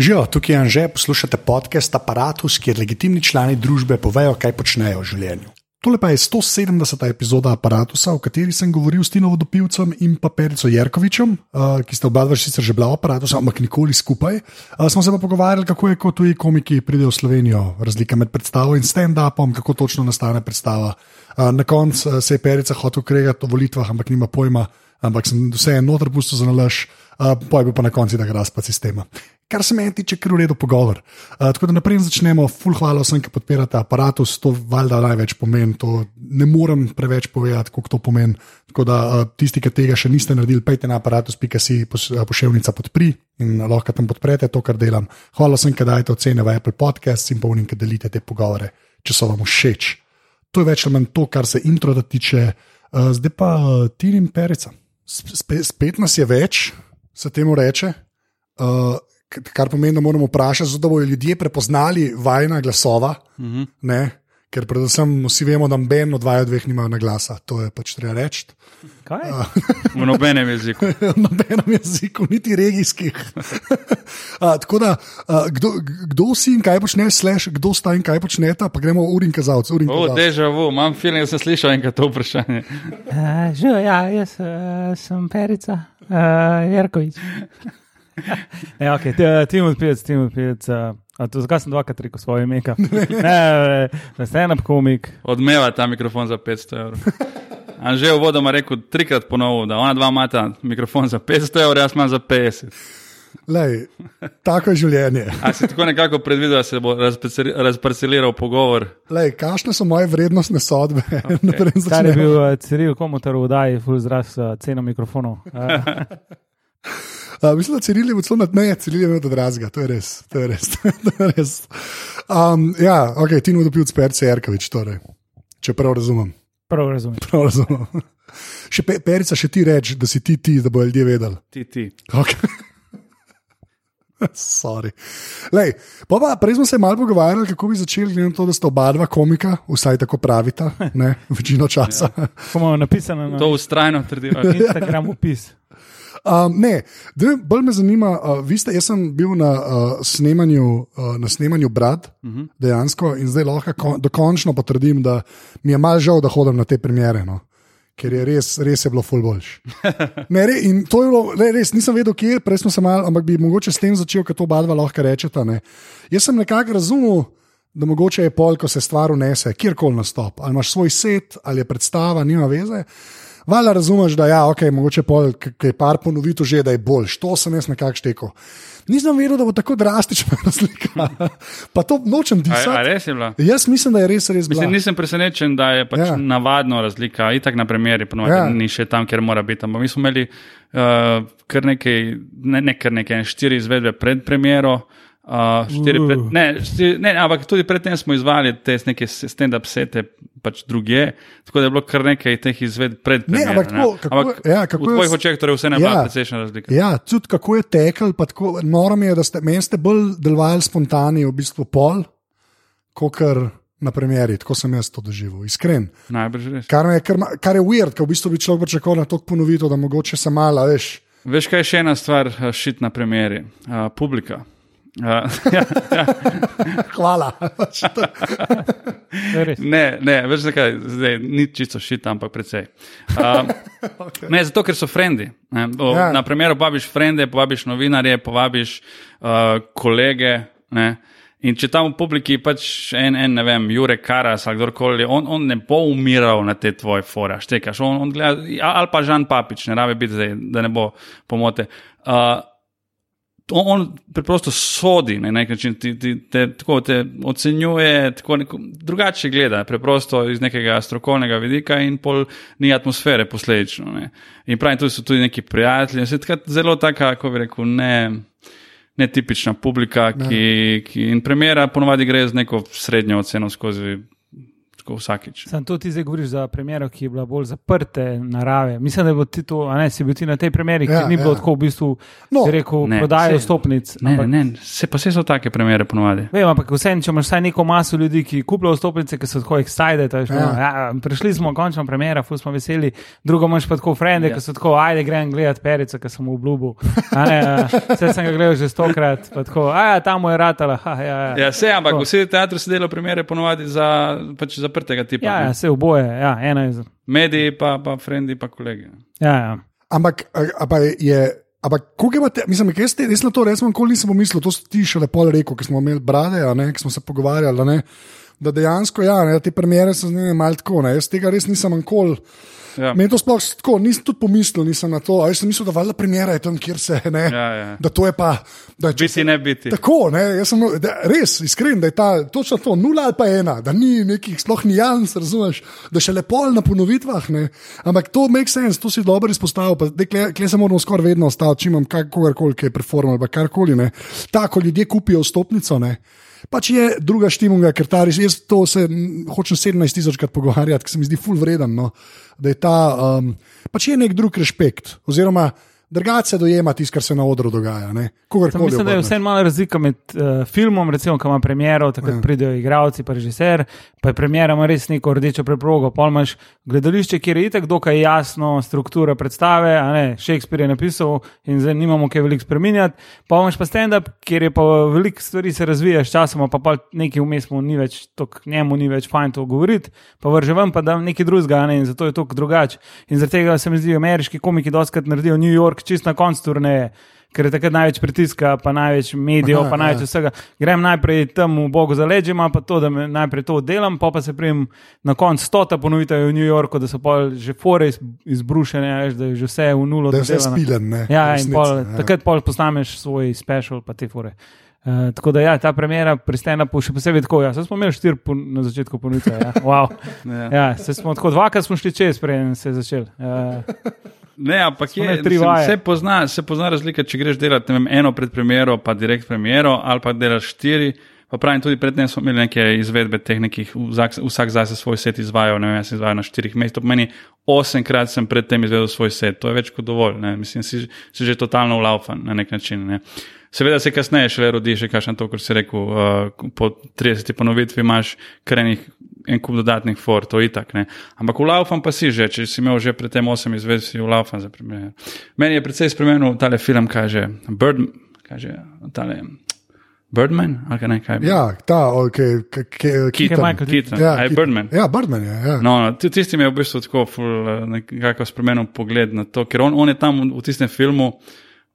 Živijo, tukaj je Anže, poslušate podcast Apparatus, kjer legitimni člani družbe povejo, kaj počnejo v življenju. Tole pa je 170. epizoda Apparatusa, v kateri sem govoril s Tinovo Dopivcem in pa Perico Jerkovičem, uh, ki sta oba dva sicer že bila v Apparatusu, ampak nikoli skupaj. Uh, smo se pa pogovarjali, kako je, ko tuji komiki pridejo v Slovenijo, razlika med predstavo in stand-upom, kako točno nastane predstava. Uh, na koncu se je Perica hotel kregati o volitvah, ampak nima pojma, ampak sem vseeno noter pustil za nalaž. Uh, bil pa na koncu tega razpad sistema kar se meni tiče, ker je v redu pogovor. Uh, tako da naprej začnemo, full hvala vsem, ki podpirate aparatus, to valjda največ pomeni, to ne morem preveč povedati, koliko to pomeni. Tako da uh, tisti, ki tega še niste naredili, pejte na aparatus.si pošiljnica podpri in lahko tam podprete to, kar delam. Hvala vsem, ki dajete ocene v Apple Podcast in povnim, ki delite te pogovore, če so vam všeč. To je več ali manj to, kar se intro da tiče, uh, zdaj pa uh, Tir in Perica. Spe, spet nas je več, se temu reče. Uh, kar pomeni, da moramo vprašati, da bodo ljudje prepoznali vajna glasova. Uh Mhm. -huh. Ker predvsem vsi vemo, da Ben od dvaju dveh nima na glasa, to je pač treba reči. Kaj? V nobenem jeziku. v nobenem jeziku, niti regijskih. a, tako da, a, kdo, kdo si in kaj počneš, slash, kdo sta in kaj počneta, pa gremo urin kazalec. Urin O, deja vu, imam film, da sem slišal enkrat to vprašanje. Uh, Živijo, ja, jaz uh, sem Perica, uh, Jerkovič. ne, ok, Timot Pijec, Timot Pijec. Uh, a to zakaj sem dvakrat rekel svoje ime? Ne, ne, stand-up komik. Odmeva ta mikrofon za 500 evrov. Anže v vodoma rekel trikrat ponovno, da ona dva imata mikrofon za 500 evrov, jaz imam za 50. Lej, tako je življenje. A si tako nekako predvidel, da se bo razparceli- razparceliral pogovor? Lej, kakšne so moje vrednostne sodbe? Okay. Kar je bil uh, Ciril Komotar v Daji, full zraz uh, ceno mikrofonov. Uh, Uh, mislim, da Ciril je bil celo nad meje, Ciril je bil od razga, to je res. To je res, to je res. Um, ja, ok, ti mu dopil Perce Jerkovič, torej. Če prav razumem. prav razumem. Prav razumem. Še pe, Perica, še ti reči, da si ti ti, da bo ljudje vedeli. Ti, ti. Okay. Sorry. Lej, pa pa, prej smo se malo pogovarjali, kako bi začeli, glede na to, da sta oba dva komika, vsaj tako pravita, ne, večino časa. Ja. Ko imamo napisano na To ustrajno trdijo. Instagram opis. Um, ne, dve, bolj me zanima, uh, vi ste, jaz sem bil na, uh, snemanju, uh, na snemanju Brad, uh -huh. dejansko, in zdaj lahko kon, dokončno potrdim, da mi je mal žal, da hodim na te premjere. No. Ker je res, res je bilo ful boljš. Ne, re, in to je bilo, ne, res nisem vedel, kje, prej smo se mal, ampak bi mogoče s tem začel, ker to oba dva lahko rečeta. Ne. Jaz sem nekako razumel, da mogoče je pol, ko se stvar unese, kjerkoli nastop, ali imaš svoj set, ali je predstava, nima veze. Vala razumeš, da ja, okay, mogoče pol, je par ponovitev že, da je boljš. To sem jaz nekako štekel. Nisem vedel, da bo tako drastična razlika. pa to nočem disati. bila? Jaz mislim, da je res, res. Mislim, nisem presenečen, da je pač Ja. navadno razlika. Itak na premjeri, ponovadi Ja. ja. ni še tam, kjer mora biti. Ampak mi smo imeli uh, kar nekaj, ne, ne kar nekaj, štiri izvedbe pred premjero. Uh, pred, ne, štiri, ne, ampak tudi predtem smo izvali te neke stand-up sete, pač druge. Tako da je bilo kar nekaj teh izvedb pred premjero. ampak tako, kako ampak ja, kako v tvojih očeh torej vse ne Ja. precejšna razlika. Ja, tudi kako je tekel, pa tako noro mi je, da ste meni ste bolj delovali spontani, v bistvu pol, kot na premjeri. Tako sem jaz to doživel, iskren. Najbrž res. Kar, je, kar, kar je weird, ker v bistvu bi človek pričakoval na to ponovitev, da mogoče se malo, veš. Veš, kaj je še ena stvar, šit na premjeri? Uh, publika. Uh, ja, ja. Hvala. Ne, ne, veš zakaj, zdaj ni čisto šit, ampak precej. Um, okay. Ne, zato ker so frendi. Ne, o, Ja. ja. Na primer, povabiš frende, povabiš novinarje, povabiš uh, kolege. Ne, in če tam v publiki pač en, en ne vem, Jure Karas ali kdorkoli, on, on ne bo umiral na te tvoje fore, štekaš. On, on gleda, ali pa Žan Papič, ne rabi biti zdaj, da ne bo pomote. Uh, on, on preprosto sodi na nek način, ti, ti, te, tako te ocenjuje, tako neko, drugače gleda, preprosto iz nekega strokovnega vidika in pol ni atmosfere posledično. Ne. In pravi, tu so tudi neki prijatelji, se takrat zelo taka, kako bi rekel, ne. Netipična publika, ki, ki in premjera ponovadi gre z neko srednjo oceno skozi tako vsakič. Sam to ti zdaj govoriš za premjero, ki je bila bolj zaprte narave. Mislim, da ti to, a ne, si bil ti na tej premjeri, ki Ja, ni bilo ja. tako v bistvu, No, rekel, ne, prodajo saj- stopnic. Ne, ne, ne, se pa vse so take premjere ponovadi. Vem, ampak vseeno, če imaš vsaj neko maso ljudi, ki kupljajo stopnice, ki so tako excited, veš, Ja. ja. Ja, prišli smo, končno premjera, ful smo veseli, drugo imaš pa tako frende, Ja. ki so tako, ajde grem gledat perico, ki sem v a, Vse sem ga gledal že stokrat, pa tako, a ja, tam je ratala. Ha, ja, ja. Ja, se, ampak Tako. vsi teatri se delajo premjere ponovadi za pač zaprtega tipa. Ja, ja, vse oboje, ja, eno je. Mediji, pa, pa frendi, pa kolegi. Ja, ja. Ampak, a- a pa je. Ampak, koliko imate, mislim, kaj ste, jaz na to res nikoli nisem pomislil, to si ti še lepo rekel, ker smo imeli brade, a ne, ki smo se pogovarjali, a ne, da dejansko, ja, ne, te premjere so z njimi malo tako, ne, jaz tega res nisem nikoli. Ja. Meni to sploh tako, nisem tudi pomislil, nisem na to, a jaz sem mislil, da valjda premjera je tam, kjer se, ne, Ja, ja. da to je pa, da če Biti, ne biti. Tako, ne, jaz sem da, res iskren, da je ta točno to, nula ali pa ena, da ni nekih sploh nijans, razumeš, da še lepo na ponovitvah. Ne. Ampak to makes sense, to si dobro izpostavil, kle, se moramo skoraj vedno ostati, če imam kogarkoli, ki je performer ali karkoli. ne. Tako ljudje kupijo stopnico. Ne. Pač je druga štimunga, ker ta res, jaz to se hočem 17 tisočkrat pogovarjati, ker se mi zdi full vreden. No, da je ta, um, pač je nek drug respekt, oziroma drugače dojema tisto, kar se na odru dogaja. Mislim, da je vseeno malo razlika med uh, filmom, recimo, ki ima premiero, takrat Ja. pridejo igralci, pa režiser, pa je premiera ima res neko rdečo preprogo. Pol imaš gledališče, kjer je itak dokaj jasno struktura predstave, a ne, Shakespeare je napisal in zdaj nimamo kaj veliko spremenjati. Pa imaš pa stand-up, kjer je pa veliko stvari se razvija, sčasoma pa pa nekaj vmes mu ni več, tok, njemu ni več fajn to govoriti, pa vrže ven, pa da nekaj drugega, ne, in zato je to drugače. In zaradi tega se mi zdi, ameriški komiki doskrat naredijo New York čist na koncu turneje. Ker je takrat največ pritiska, pa največ medijev, pa največ vsega. Grem najprej tam v Bogu za leđima, pa to, da me najprej to oddelam, pa, pa se prijem na koncu stota ponovitev v New Yorku, da so pol že fore iz, izbrušene, da je že vse v nulo. Da je vse spilen. Ne, Ja, in pol, ja. takrat pol postaneš svoj special, pa te fore. Uh, tako da, ja, ta premjera pri stand-upu še posebej tako. Ja, saj smo imeli štiri pon na začetku ponudbe. Ja. Wow. Ja. ja, saj smo tako dvakrat smo šli čez, preden se je začel. Uh, Ne, ampak je, mislim, se, pozna, se pozna razlika, če greš delati vem, eno pred premiero, pa direkt premiero, ali pa delaš štiri. Pa pravim, tudi predtem smo imeli neke izvedbe teh nekih, vsak, vsak zase svoj set izvajal, ne vem, jaz sem izvajal na štirih mestih. To pomeni, osemkrat sem predtem izvedel svoj set, to je več kot dovolj, ne. mislim, si, si že totalno ulaufan na nek način. Ne. Seveda se kasneje še rodi, še kakšen to, kar si rekel, uh, po 30 ponovitvi imaš krenih en kup dodatnih for, to je itak. Ne. Ampak ulaufan pa si že, če si imel že predtem 8 izvedb, si ulaufan za primer. Meni je predvsej spremenil tale film, kaže Bird, kaže tale Birdman, ali kaj ne, kaj je. Ja, ta, okay, k, k, Keaton. Keaton. Michael Keaton, Ja, je Keaton. Birdman. Ja, Birdman je. Ja. No, no, ti- tisti mi je v bistvu tako ful, eh, nekako spremenil pogled na to, ker on, on je tam v, v tistem filmu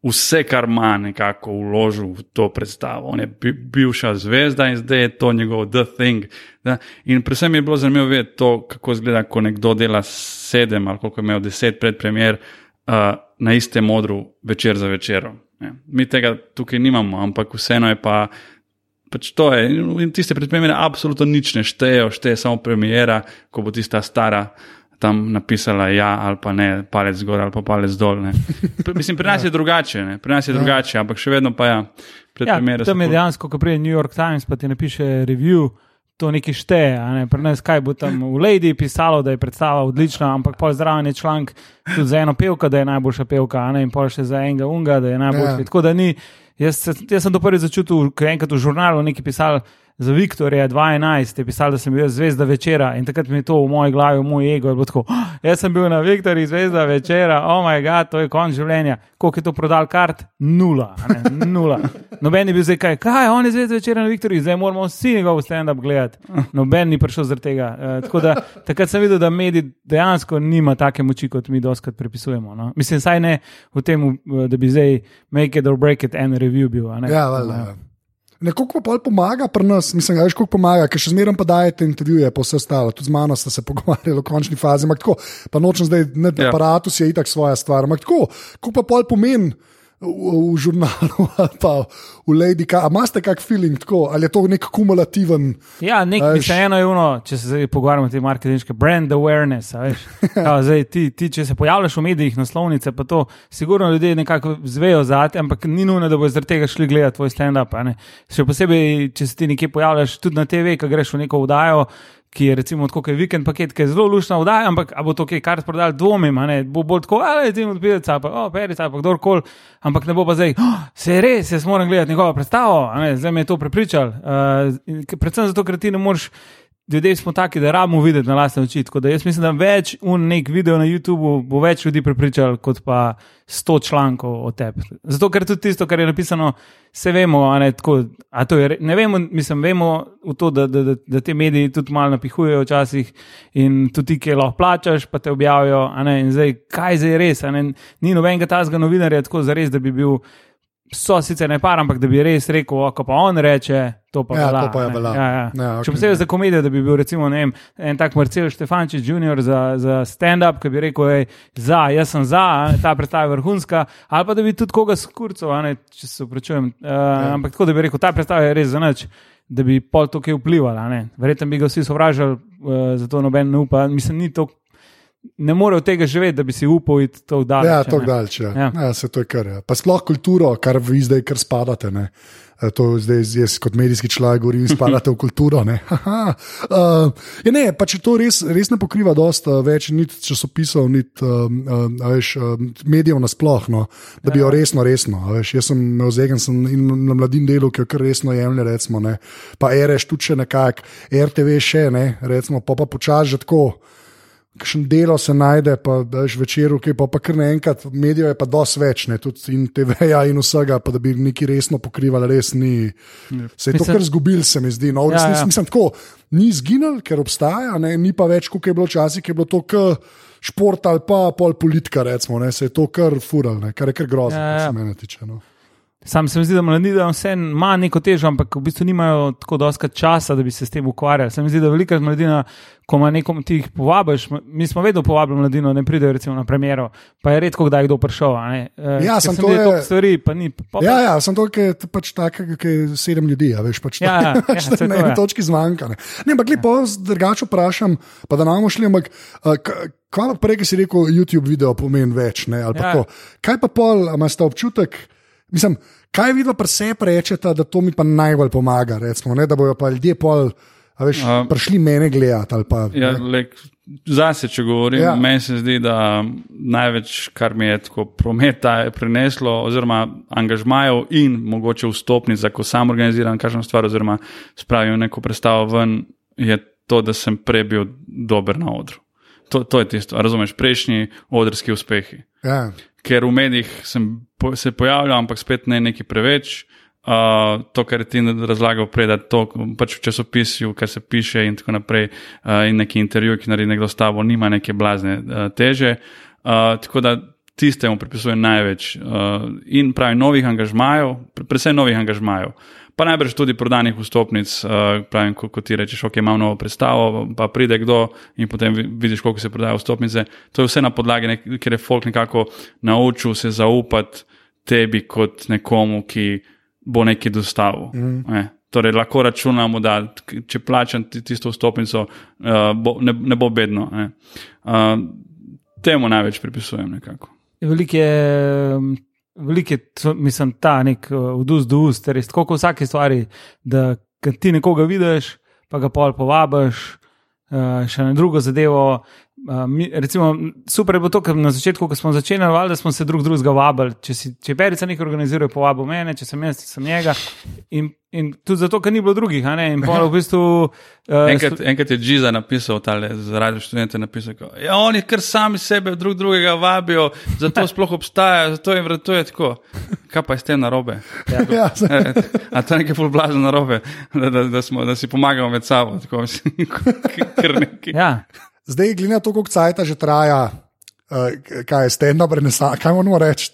vse, kar ima, nekako vložil v to predstavo. On je bi, bivša zvezda in zdaj je to njegov The Thing. Da? In predvsem je bilo zanimivo vedeti to, kako izgleda, ko nekdo dela sedem ali koliko je imel deset predpremier uh, na istem modru večer za večerom. Ne. Mi tega tukaj nimamo, ampak vseeno je pa. Pač to je. In tiste predpremiere absolutno nič ne štejejo, šteje samo premijera, ko bo tista stara tam napisala ja ali pa ne, palec gor ali pa palec dol. ne. Mislim, pri nas je drugače, ne. pri nas je drugače, ampak še vedno pa ja. Ja, Predpremiere so tam je dejansko, ko pride New York Times, pa ti napiše review, to nekaj šteje. a Ne? Pri nas kaj bo tam v Lady pisalo, da je predstava odlična, ampak pol zraven je članek tudi za eno pevko, da je najboljša pevka, a ne? in pol še za enega unga, da je najboljši. Ja. Tako da ni, jaz, jaz sem to prvi začutil, ko je enkrat v žurnalu nekaj pisal. Za Viktorja 2011 je pisal, da sem bil zvezda večera in takrat mi je to v moji glavi, v moj ego je bilo tako. "Oh, jaz sem bil na Viktorju zvezda večera, oh moj bog, to je konc življenja. Koliko je to prodal kart? Nula. nula. Noben je bil zdaj kaj, kaj, on je zvezda večera na Viktorju, zdaj moramo vsi njegov stand-up gledati. Noben ni prišel zaradi tega. Uh, da takrat sem videl, da medij dejansko nima take moči, kot mi doskrat pripisujemo. No? Mislim, saj ne v tem, eh, da bi zdaj make it or break it en review bil. a ne. Ja, valjda, Nekoliko pa pomaga pri nas, mislim, da je koliko pomaga, ker še zmeraj pa dajete intervjuje, pa vse ostalo. Tudi z mano ste se pogovarjali v končni fazi. Ampak tako, pa nočem zdaj, ne Ja. aparatus je itak svoja stvar. Ampak tako, koliko pa pol pomeni v, v žurnalu ali pa v Lady. A imate kak feeling tako, ali je to nek kumulativen? Ja, nek, mislim, eno je ono, če se zdaj pogovarjamo o tem marketinškem, brand awareness. veš. Kao, zdaj, ti, ti, če se pojavljaš v medijih, naslovnice, pa to, sigurno ljudje nekako zvejo za te, ampak ni nujno, da bo zaradi tega šli gledati tvoj stand-up. Še posebej, če se ti nekje pojavljaš, tudi na TV, ko greš v neko vdajo. Ki je recimo tako, kot je vikend paket, ki je zelo lušna vdaja, ampak bo to kaj kar prodal, dvomim, ne, bo bolj tako, ali ti odpirca, pa o, perica, pa kdorkoli, ampak ne bo pa zdaj, oh, se je res, jaz moram gledati njegovo predstavo, ne, zdaj me je to prepričal. Uh, k- predvsem zato, ker ti ne moreš. Ljudje smo taki, da rabimo videti na lastne oči. Tako da jaz mislim, da več un nek video na YouTubu bo več ljudi prepričal, kot pa sto člankov o tebi. Zato, ker tudi tisto, kar je napisano, se vemo, a ne, tako, a to je, ne vemo, mislim, vemo v to, da, da, da, da te mediji tudi malo napihujejo včasih in tudi ti, ki lahko plačaš, pa te objavijo, a ne, in zdaj, kaj zdaj je res, a ne, ni nobenega tazga novinarja tako zares, da bi bil. So sicer ne par, ampak da bi res rekel, "O, ko pa on reče, to pa Ja, velja, to pa je a ne." velja. Ja, ja. Ja, Še okej. posebej za komedijo, da bi bil recimo, vem, en tak Marcel Štefančič Jr. za, za stand-up, ki bi rekel, ej, za, jaz sem za, ne, ta predstava je vrhunska, ali pa da bi tudi koga ne, če se upravičujem. Uh, ja. Ampak tako, da bi rekel, ta predstava je res za nič, da bi pol to kaj vplivala. Verjetno bi ga vsi sovražili, uh, zato noben ne upa. Mislim, ni to. Ne more od tega živeti, da bi si upal iti to daleč. Ja, ne. daleč. Ja. Ja. Ja. Ja, se to je kar. Ja. Pa sploh kulturo, kar vi zdaj kar spadate. Ne. Eh, To zdaj jaz kot medijski človek govorim, spadate v kulturo. Ne, Haha. uh, ja, ne pa če to res, res ne pokriva dosta več niti časopisov, niti um, um, veš, um, medijev nasploh, no, da bi jo resno, resno. a Veš, jaz sem imel zegen sem in na mladim delu, ki jo kar resno jemlje, recimo, ne. pa RS tudi še nekako, RTV še ne, recimo, pa pa počasi že tako. Kakšen delo se najde, pa veš večer, ki pa, pa kar naenkrat, medijev je pa dosti več, ne, tudi in TV-ja in vsega, pa da bi neki resno pokrivali, res ni. Se je to kar zgubil, se mi zdi. No, Ja, ja, ja. ja. Mislim, tako, ni izginil, ker obstaja, ne, ni pa več, kot je bilo včasih, ki je bilo to k šport ali pa pol politika, recimo, ne, se je to kar fural, ne, kar je kar grozno, Ja, ja, ja. ja. se mene tiče. No. Sam se mi zdi, da mladina vse ima neko težo, ampak v bistvu nimajo tako dosti časa, da bi se s tem ukvarjali. Se mi zdi, da velikrat mladina, ko ima nekom ti jih povabiš, mi smo vedno povabili mladino, ne pridejo recimo na premjero, pa je redko kdaj kdo prišel. Eh, Ja, ker samo se to je- stvari, pa ni. Pa, Ja, ja, sem to, ki je pač tako, ki je sedem ljudi, a veš, pač Ja, ja, ja, pač to na eni je. točki zmanjka. Ne, ne ampak lepo drugače vprašam, pa da nam šli, ampak uh, kaj pa prej, si rekel, YouTube video pomeni več, ne, pa Ja. tako. Kaj pa pol, imaš ta občutek, mislim, kaj vidva pri sebi rečeta, da to mi pa najbolj pomaga, recimo, ne, da bojo pa ljudje pol, a veš, A- prišli mene gledati pa. Ja, lek, zase, če govorim, Ja. meni se zdi, da največ, kar mi je tako prometa prineslo, oziroma angažmajev in mogoče vstopnic, ko sam organiziram kakšno stvar, oziroma spravim neko predstavo ven, je to, da sem prej bil dober na odru. To, to je tisto, a razumeš, prejšnji odrski uspehi. Ja. Ker v medijih sem se pojavljal, ampak spet ne neki preveč. Uh, to, kar ti razlagal prej, da to pač v časopisju, kar se piše in tako naprej, uh, in neki intervju, ki naredi nekdo s tabo, nima neke blazne uh, teže. Uh, tako da tistemu pripisujem največ uh, in pravi novih angažmajev, pre- predvsem novih angažmajev. Pa najbrž tudi prodanih vstopnic, uh, pravim, ko, ko ti rečeš, ok, imam novo predstavo, pa pride kdo in potem vi- vidiš, koliko se prodajo vstopnice. To je vse na podlagi, nek, ker je folk nekako naučil se zaupati tebi kot nekomu, ki bo nekaj dostavil. Mm. Ne. Torej, lahko računamo, da če plačam ti- tisto vstopnico, uh, bo, ne, ne bo bedno. Ne. Uh, temu največ pripisujem nekako. Veliko je, veliko je mislim, ta nek od ust do ust, res tako kot v vsaki stvari, da ti nekoga vidiš, pa ga pol povabiš, uh, še na drugo zadevo. Uh, mi, recimo, super je bilo to, ker na začetku, ko smo začeli, valjda smo se drug drugega vabili. Če, si, če Perica nekaj organizira, povabi mene, če sem jaz, sem njega. In, in tudi zato, ker ni bilo drugih. a ne, In pol v bistvu. Uh, Enkrat, enkrat je Džiza napisal, tale, za radio študente napisal, da ja, oni kar sami sebe drug drugega vabijo, zato sploh obstaja, zato jim vratuje tako. Kaj pa je s tem narobe? Ja, se- Eh, A to je nekaj bolj blazno narobe, da, da, da, smo, da si pomagamo med sabo. Tako, mislim, kar nekaj. ja, Zdaj, glede na to, koliko cajt že traja, uh, kaj je stand-up renesansa, kaj moramo reči.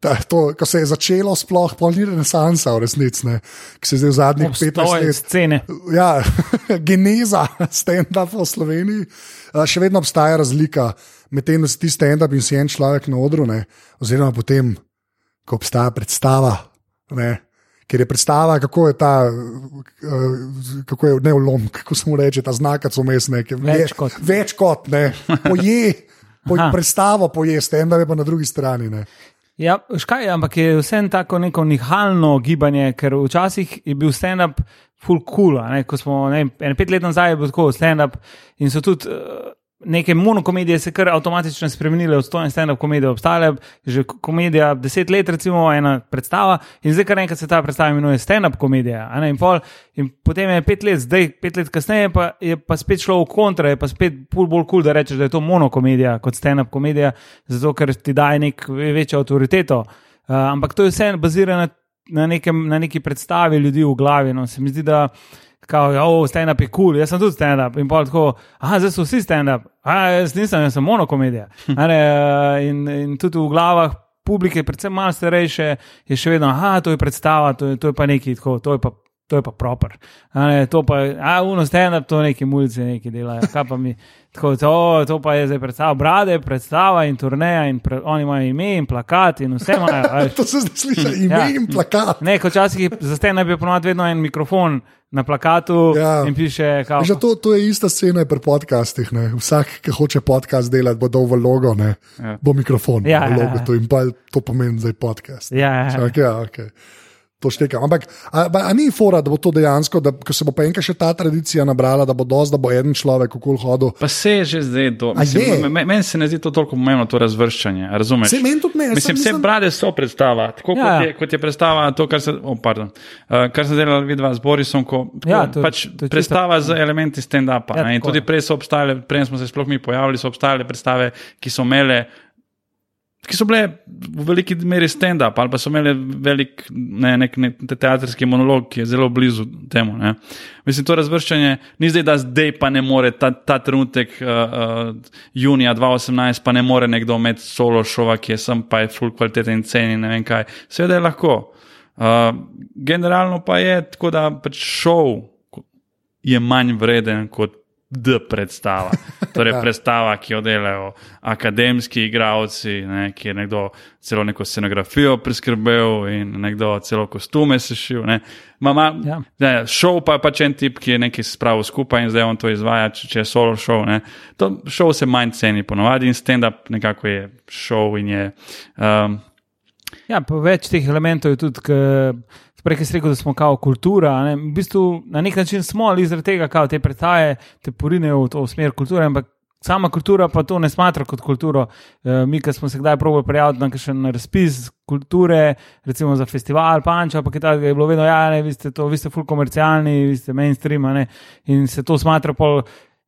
Ta, to, ko se je začelo, sploh polni renesansa, v resnici, ki se je zdaj v zadnjih 15 obstoje letih scene. ja, geneza stand-up v Sloveniji. Uh, še vedno obstaja razlika med tem, da si ti stand-up in si en človek na odru, ne, oziroma potem, ko obstaja predstava. Ne, ker je predstava, kako je ta, uh, kako je ne ulom, kako se mu reče, ta znak, so mes nekaj. Več kot. Več kot, ne, poje. Po, Aha. predstavo poje, stand-up je pa na drugi strani. Ne. Ja, škaj, ampak je vseeno tako neko nihalno gibanje, ker včasih je bil stand-up full cool. Ne, ko smo ne, vem, pet let nazaj je bil tako stand-up in so tudi. Uh, Neke monokomedije se kar avtomatično spremenile, od stojne stand-up komedije obstale, že komedija deset let, recimo ena predstava, in zdaj kar enkrat se ta predstava imenuje stand-up komedija. In, pol, in potem je pet let, zdaj pet let kasneje, pa je pa spet šlo v kontra, je pa spet bolj kul, cool, da rečeš, da je to monokomedija kot stand-up komedija, zato ker ti daje nek večjo avtoriteto. Uh, ampak to je vse bazirano na, na, nekem, na neki predstavi ljudi v glavi. No. Se mi zdi, da kao, oh, stand-up je kul, cool. jaz sem tudi stand-up. In pa tako, ah, zdaj so vsi stand-up, ah, jaz nisem, jaz sem monokomedija. Uh, in, in tudi v glavah publike, predvsem malo starejše, je še vedno, ah, to je predstava, to je, to je pa nekaj tako, to je pa. To je pa proper. A ne, to pa je, a uno stand-up, to neki mulci neki delajo. Kaj pa mi, tako, to, to pa je zdaj predstava, brade, predstava in turneja in pre, oni imajo ime in plakat in vse imajo. To se zdaj sliši, ime Ja. in plakat. Ne, kot včasih za stand-up je ponovadi vedno en mikrofon na plakatu Ja. in piše, kao, Že to, to je ista scena pri podcastih. Ne? Vsak, ki hoče podcast delati, bo dal v logo, ne? Ja. bo mikrofon. Ja, ja, logo, ja. to, in pa to pomeni zdaj podcast. Ja, ja. Okay, ja, okay. To štekam. Ampak, a, a, a ni fora, da bo to dejansko, da ko se bo pa enkrat še ta tradicija nabrala, da bo dosti, da bo en človek okol hodil. Pa se je že zdaj je? Mislim, me- Meni se ne zdi to toliko pomembno, to razvrščanje. Razumeš? Saj meni tudi ne, Mislim, vse mislim- brade so predstava. Tako Ja, kot, ja. je, kot je predstava, to, kar se, oh, pardon, uh, kar se delali vidva z Borisom, ko, tako, Ja, to- pač to predstava z elementi stand-upa. Ja, tudi prej so obstajale, prej smo se sploh mi pojavili, so obstajale predstave, ki so imele. Ki so bile v veliki meri stand-up, ali pa so imeli velik ne, nek, nek teatrski monolog, ki je zelo blizu temu. Ne. Mislim, to razvrščanje ni zdaj, da zdaj pa ne more ta, ta trenutek, uh, uh, junija 2018, pa ne more nekdo imeti solo šova, ki je sem pa je full kvaliteten in ceni, ne vem kaj. Seveda je lahko. Uh, generalno pa je tako, da pač šov je manj vreden kot D predstava. Torej, Ja. predstava, ki jo delajo akademski igravci, ne, ki je nekdo celo neko scenografijo priskrbel in nekdo celo kostume sešil. Ne. Ma, ma, Ja. ne, šov pa je pač en tip, ki je nekaj spravil skupaj in zdaj on to izvaja, če, če je solo šov. Ne. To šov se manj ceni, ponovadi in stand-up nekako je šov in je. Um, Ja, pa več teh elementov je tudi, prej si rekel, da smo kao kultura. Ne? V bistvu na nek način smo ali zaradi tega, kao te predstaje te porinejo v to smer kulture, ampak sama kultura pa to ne smatra kot kulturo. E, mi, ki smo se kdaj probali prijaviti na kakšen razpis kulture, recimo za festival Panča, pa kaj takega, je bilo vedno, ja, ne, vi ste to, vi ste full komercialni, vi ste mainstream, ne, in se to smatra pol.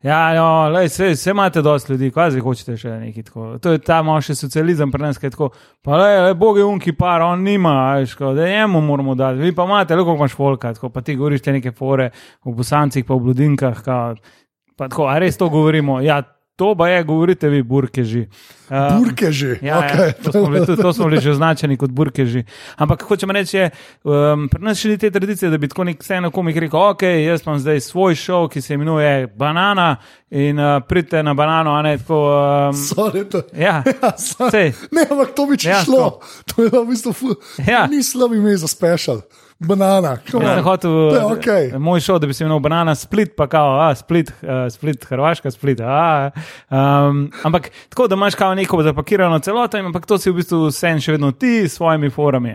Ja, no, lej, vse, vse imate dosti ljudi, zdaj hočete še nekaj tako. To je ta malo še socializem pri nas, ki je tako. Pa le, le bog je unki par, on nima, veš, da njemu moramo dati. Vi pa imate, le koliko imaš volka, tako, pa ti govoriš te neke fore v bosancih, pa v bludinkah. Kao, pa tako, a res to govorimo. Ja, to pa je, govorite vi, burkeži. Uh, Burke že. Ja, okay. ja, to, smo bili, tudi, to smo bili že označeni kot burkeži. Ampak hočem reči, je, um, pri nas še ni te tradicije, da bi tako nek sceno komik rekel: Ok, jaz imam zdaj svoj šov, ki se imenuje Banana in uh, pridite na banano, a ne tako. Um, Sorry, to, ja, ja, sej. ne, ampak to bi če Ja, šlo. To je v bistvu fu, Ja. ni slab ime za special. Banana. sem hotel To je uh, okej. moj šov, da bi se imenoval Banana Split, pa kao, a, Split, uh, Split, Hrvaška, Split. A, um, ampak tako, da imaš kao neko zapakirano celoto, ampak to si v bistvu sen še vedno ti s svojimi forami.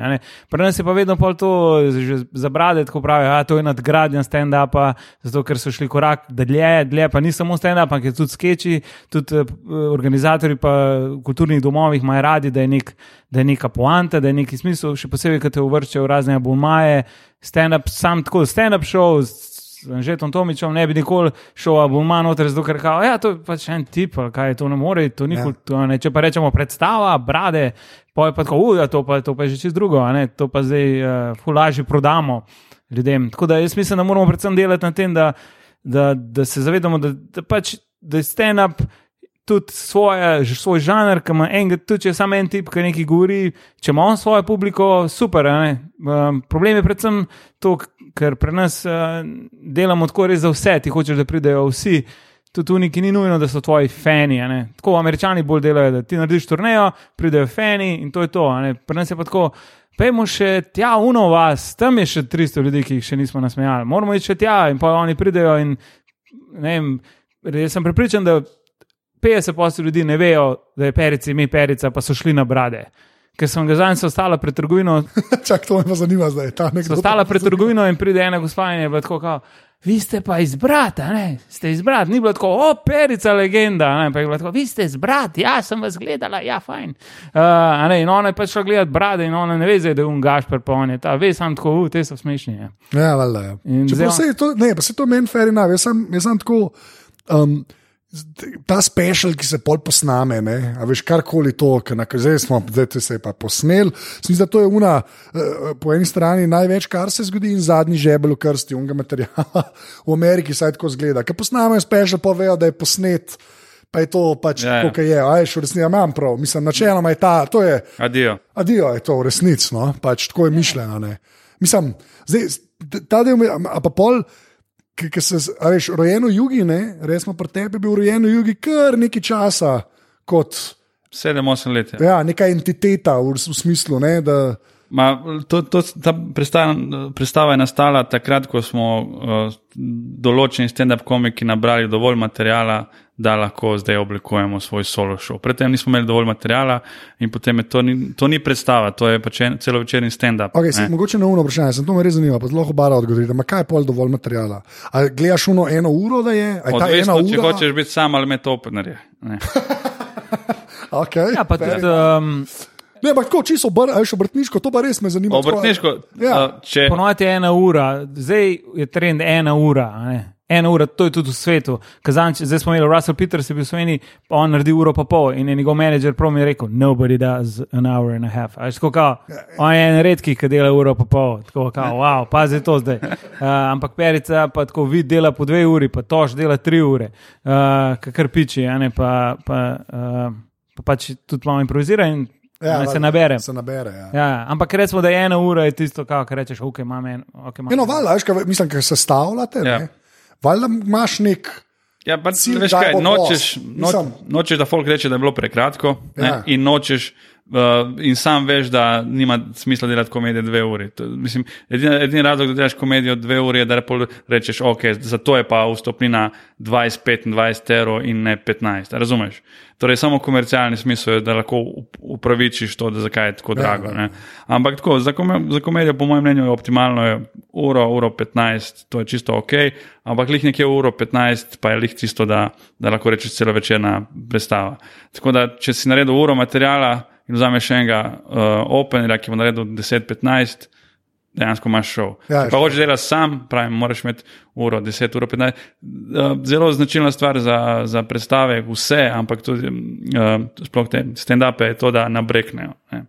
Pri nas je pa vedno pol to že zabrade, tako pravi, a to je nadgradnja stand-upa, zato ker so šli korak dlje, dlje pa ni samo stand-up, ampak je tudi sketchi, tudi uh, organizatori pa v kulturnih domovih imajo radi, da je, nek, da je neka poanta, da je neki smisel, še posebej, ko te uvrščajo v razne abumaje, stand-up, sam tako stand-up show. s Anžetom Tomičem ne bi nikoli šel abonma noter, zato ker kao, ja, to je pač en tip, kaj to ne more, to ni Ja. ja. Če pa rečemo predstava, brade, pa je pa tako, uja, to pa, to pa je že čist drugo, a ne, to pa zdaj uh, fulaži prodamo ljudem. Tako da jaz mislim, da moramo predvsem delati na tem, da, da, da se zavedamo, da, da pač da je stand-up tudi svoje, svoj žanr, ki ima enega, tudi če je samo en tip, ki nekaj govori, če ima on svojo publiko, super. Um, problem je predvsem to, ker pri nas uh, delamo tako res za vse, ti hočeš, da pridejo vsi. Tudi oni, ki ni nujno, da so tvoji fani. Tako američani bolj delajo, da ti narediš turnejo, pridejo fani in to je to. Pri nas je pa tako. Pejmo še tja, uno vas, tam je še 300 ljudi, ki jih še nismo nasmejali. Moramo iti še tja in pa oni pridejo. In, vem, jaz sem prepričan, da 50% ljudi ne vejo, da je perica ime perica, pa so šli na brade. ker sem ga zadnjič ostala pred trgovino. Čak, to me pa zanima zdaj. Ostala pred trgovino in pride ena gospa in je bila tako, kao, vi ste pa iz brata, ne? ste iz brata. Ni bilo tako, o, perica legenda, ne? pa je bilo tako, vi ste iz brata, ja sem vas gledala, ja, fajn. Uh, ne, in ona je pač šla gledati brade in ona ne ve, zdaj, da je un gašper, pa on je ta, ve, sam tako, uh, te so smešni. Ja. Ja, valjda. Ja. Zdaj on- je to, ne, pa se to meni fair enough. Jaz sem, jaz sem tako. Um, Ta special, ki se pol posname, ne, a veš, karkoli to, ki na zdaj smo, zdaj se je pa posnel. Mislim, da to je una, eh, po eni strani največ, kar se zgodi, in zadnji žebel v krsti unga materiala v Ameriki, saj tako zgleda. Ker posnamejo special, povejo, da je posnet, pa je to pač Ja, ja. kot je. A veš, v resnici ja, imam prav, mislim, načeloma je ta, to je. Adijo. Adijo je to v resnici, no? pač tako je mišljeno. Ne? Mislim, zdaj, ta del, a pa pol, ki ki se, veš, rojen v jugi, ne, res smo pri tebi bil rojen v jugi kar nekaj časa, kot Sedem, osem let. je. ja, neka entiteta v, v smislu, ne, da Ma, to, to, ta predstava, predstava je nastala takrat, ko smo uh, določeni stand-up komiki nabrali dovolj materijala, da lahko zdaj oblikujemo svoj solo show. Predtem nismo imeli dovolj materijala in potem je to ni, to ni predstava, to je pač en, celovečerni stand-up. Okay, ne. mogoče neumno vprašanje, sem to me res zanima, pa zelo obara odgovoriti. Ma kaj je pol dovolj materijala? A gledaš uno eno uro, da je? A je ta ena Odvisno, če ura? hočeš biti sam ali med openerje. ne. Okay, Ja, pa tudi, um, Ne, ampak tako čisto obr, obrtniško, to pa res me zanima. tako- Obrtniško, Ja. uh, če, ponovadi je ena ura, zdaj je trend ena ura. ne. Ena ura, to je tudi v svetu. Kazanč, zdaj smo imeli Russell Peters, je bil v Sloveniji, pa on naredi uro pa pol in je njegov menedžer prav mi je rekel: Nobody does an hour and a half. A tako kao, on je en redki, ki dela uro pa pol. Tako kao, wow, pazi to zdaj. Uh, ampak perica pa tako vid dela po dve uri, pa tož dela tri ure, uh, kar piči, a ne pa. pa uh, Pa pač tudi malo improvizira in ja, se nabere. Se nabere, ja. Ja, ampak recimo, da je ena ura je tisto, kar rečeš, ok, imam en. Okay, imam Eno, valjda, veš, kaj, mislim, ker se stavljate, Ja. ja. valjda imaš nek. Ja, pa, Cilj, veš kaj, nočeš, noč, nočeš, da folk reče, da je bilo prekratko, ne, Ja. in nočeš. Uh, in sam veš, da nima smisla delati komedijo dve uri. To, mislim, edini, edini razlog, da delaš komedijo dve uri, je, da rečeš, ok, zato je pa vstopnina 20-25 evrov in ne 15. a Razumeš? Torej, samo komercialni smisel je, da lahko up- upravičiš to, da zakaj je tako drago. ja. ne. Ampak tako, za, kome, za komedijo, po mojem mnenju, je optimalno je uro, uro 15, to je čisto ok, ampak lih nekje uro 15, pa je lih čisto, da, da lahko rečeš celo večerna predstava. Tako da, če si naredil uro materijala in vzameš enega uh, openera, ki bo naredil 10-15, dejansko imaš šov. Ja, pa hočeš delati sam, pravim, moraš imeti uro, 10 uro, 15. Uh, zelo značilna stvar za, za predstave, vse, ampak tudi uh, sploh te stand-upe je to, da nabreknejo. Ne.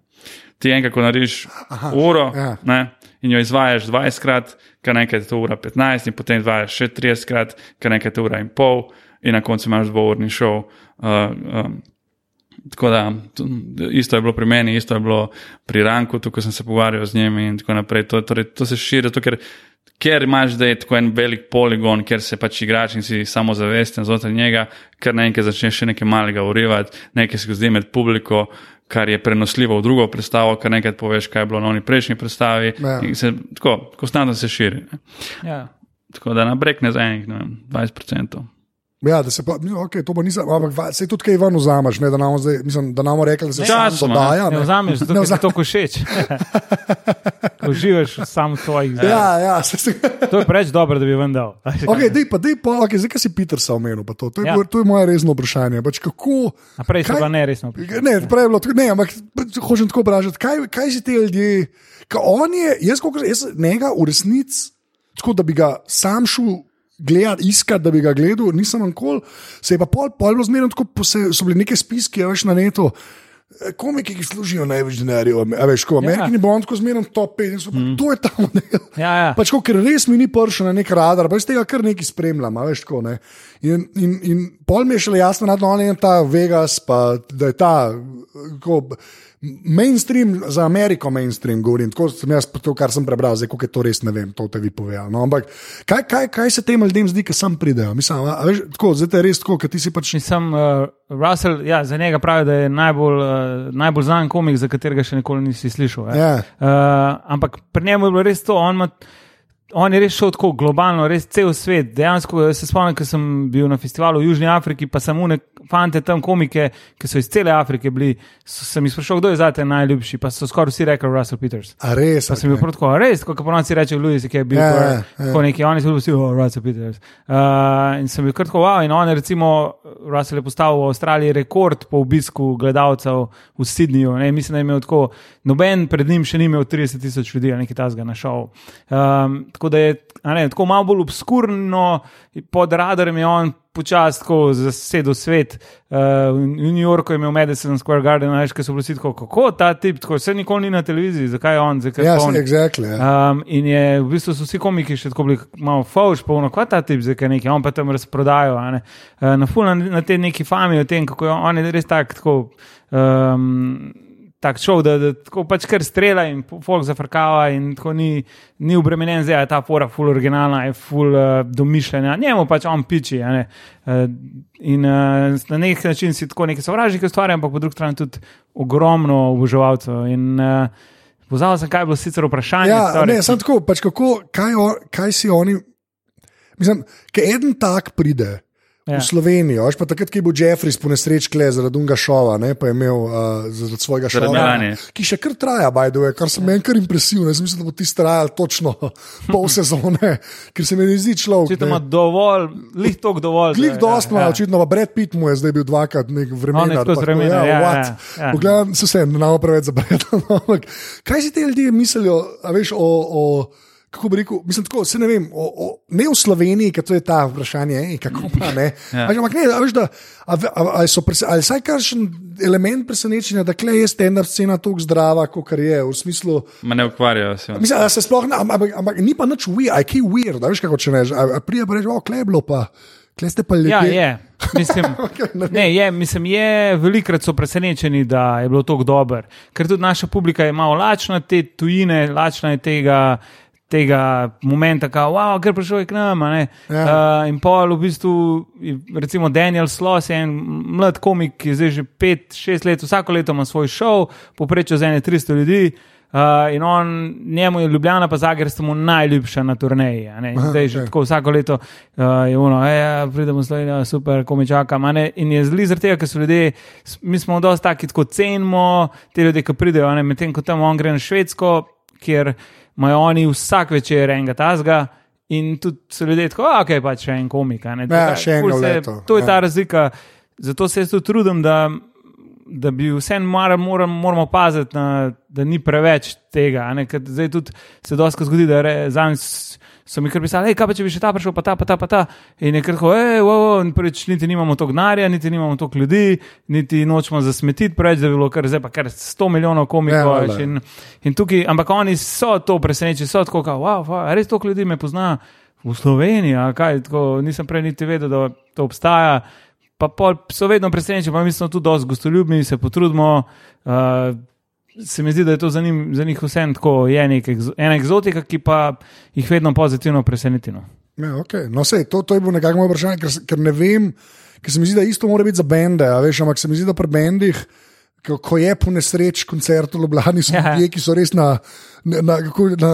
Ti enkrat, ko narediš Aha, uro ja. ne, in jo izvajaš 20 krat, kar nekaj je to ura 15, in potem izvajaš še 30 krat, kar nekaj je to ura in pol, in na koncu imaš dvourni šov. Uh, um, Tako da, to, isto je bilo pri meni, isto je bilo pri Ranku, tukaj sem se pogovarjal z njimi in tako naprej. To, torej, to se širi, zato, ker, ker imaš zdaj tako en velik poligon, ker se pač igrač in si samo zavesten znotraj njega, ker naenkrat začneš še nekaj malega urivati, nekaj se zgodi med publiko, kar je prenosljivo v drugo predstavo, kar nekaj poveš, kaj je bilo na oni prejšnji predstavi. Ja. Se, tako, konstantno se širi. Ne. Ja. Tako da nabrekne za enih ne vem, 20%. Ja, da se pa, okay, to pa nisem, ampak sej tudi kaj ven vzameš, ne, da nam zdaj, mislim, da nam rekli, da se Časoma, sam dodaja. Ne vzameš, zato Ne ker ti vzameš. to košeč. Ko uživaš sam svojih zdaj. Ja, ja, se, se, To je preveč dobro, da bi vam dal. okay, dej, pa, dej, pa, okay, zdaj, kaj si Petersa omenil, pa to, to, je, Ja. to je moje resno vprašanje. Pač kako, A prej so Kaj- pa neresno. Ne, prej je bilo ne, ampak hočem tako vprašati, kaj, kaj si te ljudje, kaj on je, jaz, koliko, jaz njega v resnici, tako da bi ga sam šel gledati, iskati, da bi ga gledal, nisem nikoli, se je pa pol, pol bilo zmerno tako, se, so bili neke spiske, a veš na netu. eh, Komiki, ki služijo največ denarja, veš, ko Ameriki ja. Bond, ko zmerno top 5, in so, mm. to je ta model. Ja, ja. Pač, ko, ker res mi ni prišel na nek radar, pa iz tega kar nekaj spremljam, a veš, tako, ne. In, in, in pol mi je šele jasno, da je ta Vegas, pa da je ta ko, mainstream za Ameriko, mainstream govorim. Tako sem jaz, to, kar sem prebral, zdaj, kako je to res, ne vem, to te vi povedal. No, ampak kaj, kaj, kaj se tem ljudem zdi, ki sem pridejo? Mislim, a, a veš, tako, zdaj je res tako, ker ti si pač. Mislim, uh, Russell, ja, za njega pravi, da je najbolj, uh, najbolj znan komik, za katerega še nikoli nisi slišal. Ja. Ja. Uh, ampak pri njemu je bilo res to, on ima, on je res šel tako globalno, res cel svet. Dejansko se spomnim, ko sem bil na festivalu v Južni Afriki, pa samo ne fante tam komike, ki so iz cele Afrike bili. So, sem jih sprašal, kdo je zate najljubši, pa so skoraj vsi rekli Russell Peters. A res? Pa sem bil prav tako, res, kot po noči reče Louis, ki je bil yeah, ja, ja. tako neki, oni so bili vsi, oh, Russell Peters. Uh, in sem bil kar tako, wow, in on je recimo, Russell je postavil v Avstraliji rekord po obisku gledalcev v Sydneyju. Ne, mislim, da je imel tako, noben pred njim še ni imel 30 tisoč ljudi, nekaj tasga na šovu. Um, tako da je ne, tako malo bolj obskurno, pod radarjem je on počasi tako zasedel svet. Uh, v New Yorku je imel Madison Square Garden, veš, ki so bili tako, kako ta tip, tako vse nikoli ni na televiziji, zakaj je on, zakaj Ja, je on. exactly, ja. Um, in je v bistvu so vsi komiki še tako bili malo fauš, polno, kva ta tip, zakaj nekaj, on pa tam razprodajo. ne. Uh, na ful na, na te neki fami o tem, kako je on je res tak, tako. Um, Tak šov, da, da tako pač kar strela in folk zafrkava, in tako ni, ni obremenjen, zdaj je ta fora, full originalna, je full uh, domišljena, njemu pač on piči. ne. Uh, in uh, na nek način si tako neki sovražniki ustvarjajo, ampak po drugi strani tudi ogromno oboževalcev. In uh, pozval sem, kaj je bilo sicer vprašanje. Ja, torej, ne, samo tako, pač kako, kaj, o, kaj si oni. Mislim, ker en tak pride ja. Ja. v Slovenijo, veš pa takrat, ki je bil Jeffries po nesreč kle zaradi unga šova, ne, pa je imel uh, zaradi svojega šova. Ki še kar traja, by the way, kar se meni kar impresivno. Jaz mislim, da bo ti trajal točno pol sezone, ker se mi ne zdi človek. Očitno ima dovolj, lih tok dovolj. Glih da- dost ima, ja, ja. očitno, pa Brad Pitt mu je zdaj bil dvakrat nek vremen. On je skozi vremena, ja, ja, ja. Pogledam, se vse, ne namo preveč za Brad. Ampak kaj si ti ljudje mislijo, a veš, o. o Kako bi rekel, mislim, tako, se ne vem, o, o, ne v Sloveniji, ker to je ta vprašanje, ej, kako pa ne. Ja. ja. Ampak ne, a veš, da, a, a, a so ali vsaj kakšen element presenečenja, da kle je stand-up scena tako zdrava, kot je, v smislu, Ma ne ukvarjajo se. Mislim, da se sploh ne, ampak, ampak ni pa nič weird, aj kaj weird, da veš kako če ne, a, a prija pa reče, o, kle je bilo pa, kle ste pa ljudje. Ja, je. Mislim, ne ne, je, mislim, je, velikrat so presenečeni, da je bilo tako dobro. Ker tudi naša publika je malo lačna te tujine, lačna je tega. Tega momenta, da wow, je prišel je k nam. Ja. Uh, in pol, v bistvu, recimo Daniel Sloss je en mlad komik, ki je zdaj že 5-6 let, vsako leto ima svoj šov, poprečju za ene 300 ljudi. Uh, in on, njemu je Ljubljana, pa Zagreb, sta mu najljubša na turneji. Zdaj že okej. tako vsako leto uh, je ono, ja, pridemo v Slovenijo, super, komi čakam. a ne. In je zli zaradi tega, ker so ljudje, mi smo dosti taki, tako cenimo te ljudi, ki pridejo, medtem ko tam on gre na Švedsko, kjer imajo oni vsak večer enega tazga. In tudi so ljudje tako, da okay, pač še en komik. ne. Ja, še se- letu, To je ja. ta razlika. Zato se jaz tudi trudim, da, da bi vseeno moram, moram, moramo paziti, na, da ni preveč tega. Zdaj tudi se dosti zgodi, da re- zanj so mi kar pisali, "Ej, kaj pa če bi še ta prišel, pa ta, pa ta, pa ta. In je kar tako, hej, wow, prvič niti nimamo toliko denarja, niti nimamo toliko ljudi, niti nočemo zasmetiti preveč, da bi bilo kar zdaj pa kar 100 milijonov Ja, komikov. valjda. veš, in, in tukaj, ampak oni so to presenečeni, so tako, kao, wow, wow, res toliko ljudi me pozna v Sloveniji, kaj, tako, nisem prej niti vedel, da to obstaja. Pa pol so vedno presenečeni, pa mi smo tudi dosti gostoljubni, se potrudimo. Uh, se mi zdi, da je to za, njim, za njih vseeno tako, je nek ena eksotika, ki pa jih vedno pozitivno preseneti. No. Ja, okay. no, sej, to, to je bilo nekako moje vprašanje, ker, ker ne vem, ker se mi zdi, da isto mora biti za bende, veš, ampak se mi zdi, da pri bendih. Ko, ko je po nesreč koncert v Ljubljani, so Ja. ljudje, ki so res na, na, na, na,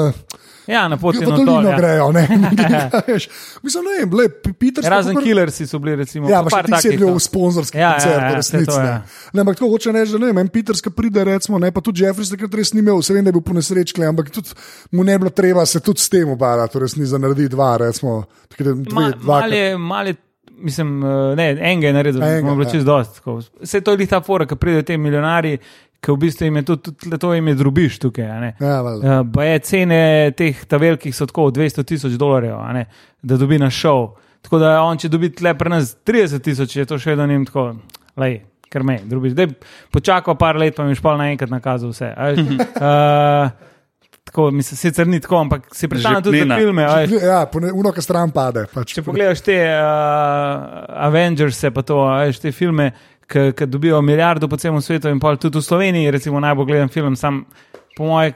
Ja, na poti na na dolino to. Ja. grejo. Ne, Mislim, ne vem, le, Peter Razen killersi so bili, recimo. Ja, pa ti si bil v sponzorski Ja, ja, koncert, ja, vse resnici. ne. ja. Ne, ampak to hoče reči, da ne vem, en Peterska pride, recimo, ne, pa tudi Jeffries takrat res ni imel, se vem, da je bil po nesreči, ampak tudi mu ne bi bilo treba se tudi s tem obarati, torej ni za narediti dva, recimo, takrat dve, Ma, dva. mal je, mal je, mislim, eh, ne, enega je naredil, Enega, da smo bili ja. čez dost. tako. Vse to je ta fora, ki pridejo ti milijonari, ki v bistvu jim je tudi, tudi to jim je drubiš tukaj. a ne. Ja. Uh, pa je cene teh velikih so tako 200 tisoč dolarjev, a ne, da dobi na šov. Tako da on, če dobi tle pri nas 30 tisoč, je to še vedno njim tako, lej, kar me, drugič. Zdaj počakal par let, pa mi je špal naenkrat nakazal vse. Uh, tako, mislim, sicer ni tako, ampak si predstavljam tudi filme. a veš. Ja, uno, ki stran pade. Pač. Če pogledaš te uh, Avengers, pa to, veš, te filme, ki dobijo milijardo po celem svetu in pol tudi v Sloveniji, recimo najbolj gledan film, sam po mojem,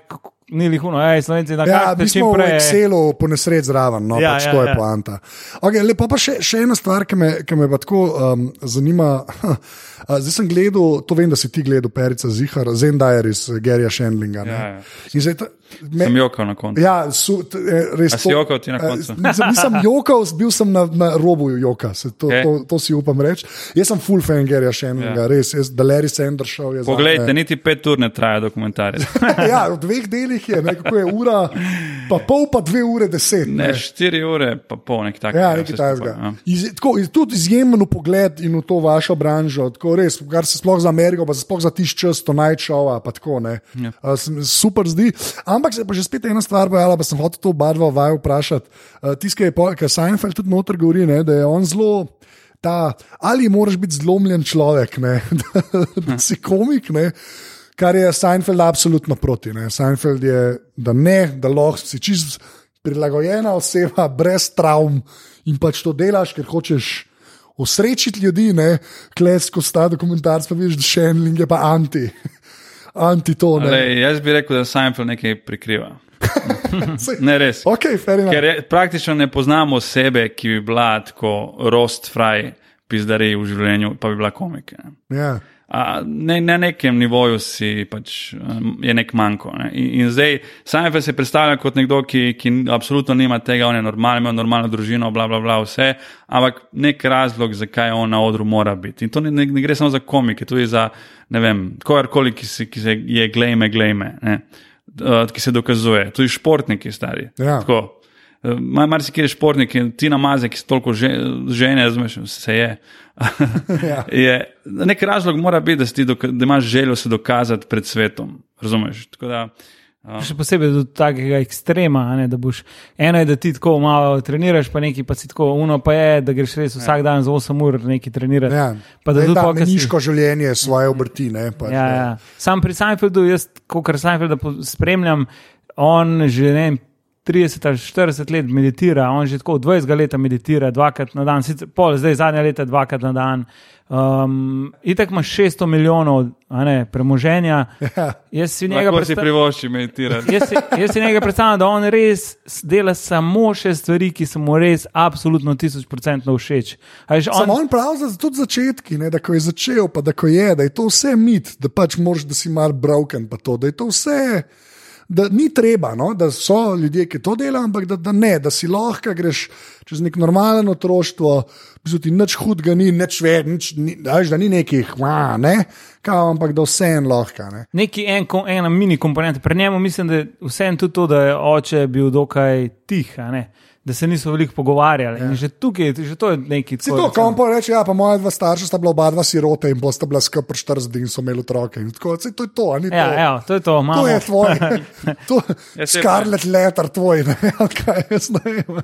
ni lihuno, aj slovenci na Ja, kakšen mi čim smo v. Excelu po nesreč zraven, no, Ja, ja, pač ja, to je ja. poanta. Okay, lepo pa še, še ena stvar, ki me, ki me pa tako um, zanima. Zdaj sem gledal, to vem, da si ti gledal, Perica Zihar, Zendajr iz Gerija Šendlinga. ne. Ja, ja. In zdaj me- Sem jokal na koncu. Ja, su, t, eh, res. Si jokal ti na eh, koncu? Nisem, nisem jokal, bil sem na, na robu joka, se to, Okej. to, to si upam reči. Jaz sem full fan Gerija Šendlinga, Ja. res, jaz, da Larry Sanders šel Poglejte, niti pet ur ne traja dokumentarec. ja, v dveh delih je, ne, kako je ura, pa pol, pa dve ure deset. Ne, štiri ure, pa pol nek tak. Ja, nekaj takega. Iz, tako, tudi izjemen pogled in v to vašo branžo, tako res, kar se sploh za Ameriko, pa se sploh za tiš čas, to najčova, pa tako ne. Ja. Uh, super zdi. Ampak se pa že spet ena stvar pojavila, pa sem hotel to oba dva vaju vprašati. Uh, Tiskaj je, ker Seinfeld tudi noter govori, ne, da je on zelo. Ta, ali moraš biti zlomljen človek, ne, da, da si komik, ne, kar je Seinfeld absolutno proti. Ne. Seinfeld je, da ne, da lahko si čist prilagojena oseba, brez travm in pač to delaš, ker hočeš osrečiti ljudi, ne, klesko sta dokumentarc, pa vidiš, da še en link je pa anti. Anti to, ne. Ale, jaz bi rekel, da Seinfeld nekaj prikriva. Ne res. Ok, fair enough. Ker je, praktično ne poznamo osebe, ki bi bila tako rost fraj, pizdari v življenju, pa bi bila komik. Ne. Ja. A, ne, na nekem nivoju si pač, um, je nek manjko. Ne. In, in zdaj Seinfeld se predstavlja kot nekdo, ki, ki absolutno nima tega, on je normalen, ima normalno družino, bla, bla, bla, vse, ampak nek razlog, zakaj on na odru mora biti. In to ne, ne, ne gre samo za komike, tudi za, ne vem, kogarkoli, ki, se, ki se je glejme, glejme, ne, uh, ki se dokazuje, tudi športniki stari. Ja. Tako. Mar marsikje je športnik, in ti namaze, ki so toliko že, žene, razumeš, se je. Ja. je. Nek razlog mora biti, da, si ti da imaš željo se dokazati pred svetom. Razumeš? Tako Da, Še posebej do takega ekstrema, a ne, da boš eno je, da ti tako malo treniraš, pa neki pa si tako, uno pa je, da greš res vsak dan za 8 ur nekaj trenirati. Ja. Pa da tudi da, pol, ko si- meniško življenje, svoje obrti. Ne, pač, Ja, ja. Sam pri Seinfeldu, jaz, kot Seinfelda po- spremljam, on že ne vem. 30 ali 40 let meditira, on že tako 20 let meditira, dvakrat na dan, sicer pol, zdaj zadnja leta dvakrat na dan. Um, Itek ima 600 milijonov ne, premoženja. Ja. Jaz si njega predstavljam. privošči meditirati. Jaz si, jaz si njega predstavljam, da on res dela samo še stvari, ki so mu res absolutno tisoč procentno všeč. A veš, Samo On, on pravi, da tudi začetki, ne, da ko je začel, pa da ko je, da je to vse mit, da pač moraš, da si mal broken, pa to, da je to vse. Da ni treba, no, da so ljudje, ki to delajo, ampak da, da ne, da si lahko greš čez nek normalen otroštvo, v bistvu ti nič hudega ni, nič več, nič, ni, a veš, da ni nekih, "Wa", ne, kao, ampak da vse en lahko. Ne. neki en, ena mini komponenta. Pri njemu mislim, da je vseeno tudi to, da je oče bil dokaj tih, ne, da se niso veliko pogovarjali. Ja. In že tukaj, že to je neki Si to, on pa reče, ja, pa moja dva starša sta bila oba dva sirote in bosta bila skupaj 40 dni in so imeli otroke. In tako, saj to je to, a ni Ja, to. ja, to je to. Imamo. To je tvoj, to, Ja, Scarlet Letter tvoj, ne vem, kaj jaz ne vem.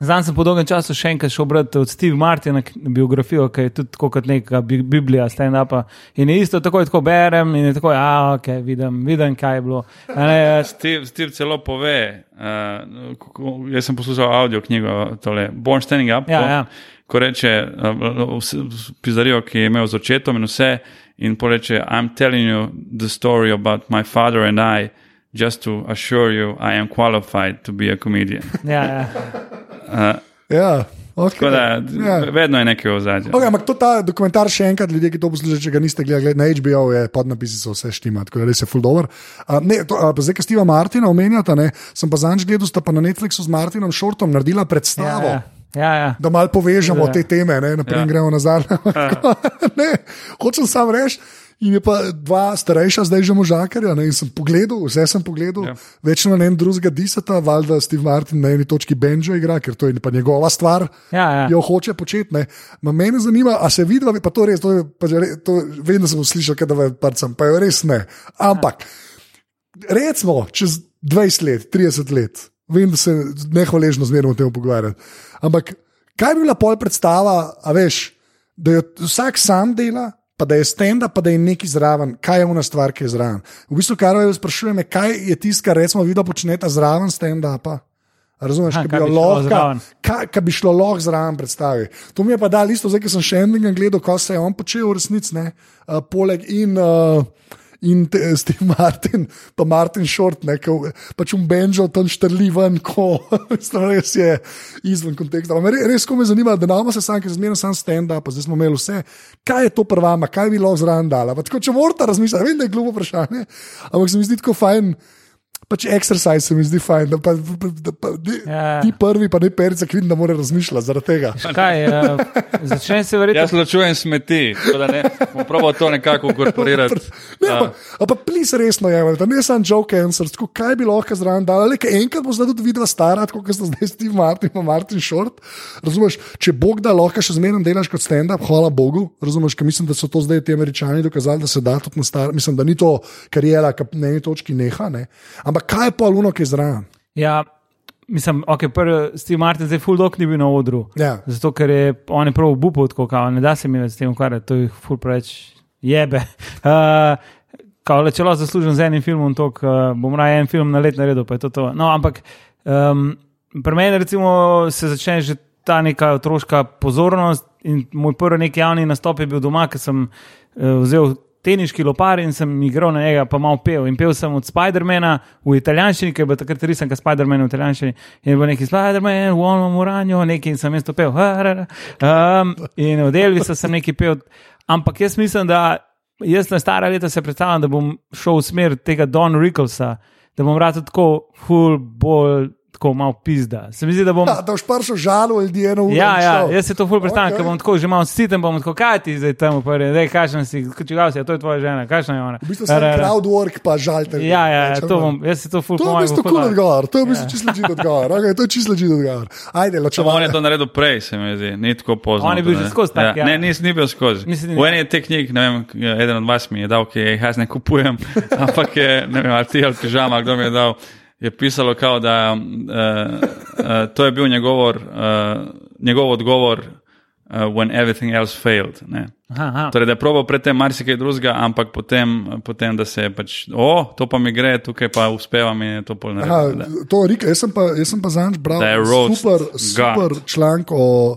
Zdaj sem po dolgem času še enkrat šel brati od Steve Martina biografijo, ki je tudi kot neka bi- Biblija, stand-upa. In je isto tako, tako berem in je tako, ja, ok, vidim, vidim kaj je bilo. A Ne, Steve, Steve celo pove, uh, kako, jaz sem poslušal audio knjigo, tole, Born Standing Up, Ja, to, ja. ko reče uh, pizzarijo, ki je imel z očetom in vse, in poreče, I'm telling you the story about my father and I, just to assure you I am qualified to be a comedian. ja, ja. Ja, okay. Tako da, ja. vedno je nekaj v zadnjem. Okay, ampak to ta dokumentar še enkrat, ljudje, ki to poslušajo, če ga niste gledali, na HBO je podnapisi so vse štima, tako da res je full dobro. Uh, ne, to, uh, zdaj, ki Steva Martina omenjata, ne, sem pa zanj gledal, sta pa na Netflixu z Martinom Šortom naredila Ja, predstavo. ja. ja, ja. Da malo povežemo Ja. te teme, ne, naprej Ja. gremo nazaj. ne, hočem sam reči. In je pa dva starejša, zdaj že možakarja. Ne, in sem pogledal, vse sem pogledal, ja. Ja. večno na en drugega disata, valjda Steve Martin na eni točki Benjo igra, ker to je pa njegova stvar, Ja, ja. jo hoče početi. ne. Ma Mene zanima, a se vidi, pa to res, to je, pa že to, da sem slišal, da je parcem, pa je res ne. Ampak, recimo, čez 20 let, 30 let, vem, da se nehvaležno zmerno o tem pogovarjati. Ampak, kaj bi bila pol predstava, a veš, da jo vsak sam dela, pa da je stenda, pa da je neki zraven, kaj je ona stvar, ki je zraven. V bistvu, kar jo sprašujem, je, kaj je tisto, kar recimo vidno počnete zraven stenda. Pa? Razumeš, kaj kaj bi, šlo lahko, kaj, kaj bi šlo lahko zraven predstavi. To mi je pa dal isto, zdaj, ki sem še enim gledal, ko se je on počel v resnici, ne, uh, poleg in. Uh, in te, Steve Martin, pa Martin Short, ne, ko, pač um Benjo tam štrli ven, ko res je izven konteksta. Res, res ko me zanima, da nam se sam, ker zmerno sam stand-up, zdaj smo imeli vse, kaj je to prvama, kaj bi bilo zraven dala. Pa Tako, če morate razmišljati, vem, da je glupo vprašanje, ampak se mi zdi tako fajn. Pač exercise se mi zdi fajn, da, pa, da, da, pa, da, Ja. ti prvi, pa ne perica, ki vidim, da mora razmišljati zaradi tega. Kaj, uh, začne se verjetno. Jaz ločujem smeti, tako da ne, bom probal to nekako inkorporirati. Ne, Ja. pa, pa plis resno je, da ne samo joke answer, tako kaj bi lahko zraven dal. Le, kaj enkrat bo zdaj tudi videla stara, kot sta zdaj Steve Martin in Martin Short. Razumeš, če Bog da lahko še zmeraj delaš kot stand-up, hvala Bogu. Razumeš, ker mislim, da so to zdaj ti američani dokazali, da se da tudi na star. Mislim, da ni to karijera, ki na eni točki neha. Ne? Ampak kaj je pa luno, ki je zraven? Ja, mislim, ok, prvi Steve Martin zdaj full dog ni bil na odru. Ja. Zato, ker je on je prav bupal tako, kao, ne da se mi več s tem ukvarjati, to je full preveč jebe. Uh, Kao, če lahko zaslužim z enim filmom, tok, uh, bom raje en film na let naredil, pa je to to. No, ampak um, pri meni recimo, se začne že ta neka otroška pozornost in moj prvi neki javni nastop je bil doma, ker sem uh, vzel teniški lopar in sem igral na njega, pa malo pel. In pel sem od Spidermana v italijanščini, ker je bil takrat risanka Spidermana v italijanščini. In je bil neki Spiderman, v Ono Muranju, neki in sem jaz to pel. Um, in od Elvisa sem neki pel. Ampak jaz mislim, da jaz na stara leta se predstavljam, da bom šel v smer tega Don Ricklesa, da bom rad tako full bolj. Tako malo pizda. Se mi zdi, da bom. Ja, da boš prišel žalo ljudi eno uro. Ja, ja, jaz se to ful predstavljam, okay. ker bom tako že malo siten, bom tako, kaj ti zdaj tam upari, da kažem si, čigav si, a to je tvoja žena, kakšna je ona. V bistvu sem crowd work, pa žalite. Ja, ja, ja, to bom, jaz se to ful To je v bistvu kul odgovor, to je v bistvu čisto ležit odgovor. Okay, to je čisto ležit odgovor. Ajde, Samo on ločevanje. je to naredil prej, se mi zdi, ni tako pozno. On je bil že skozi tak, ja. Ne, nis, ni bil skozi. Mislim, v ja. eni od teh knjig, ne vem, eden od vas mi je dal, ki jih jaz ne kupujem, ampak je, ne vem, ali ti ali pižama, kdo mi je dal, je pisalo kao, da uh, uh, to je bil njegov, uh, njegov odgovor uh, when everything else failed. Ne. Aha, aha. Torej, da je probal predtem marsikaj drugega, ampak potem, potem, da se je pač, o, to pa mi gre, tukaj pa uspevam in je to pol Aha, naredil. to Rika, jaz sem pa, jaz sem pa zanj bral je super, super članek o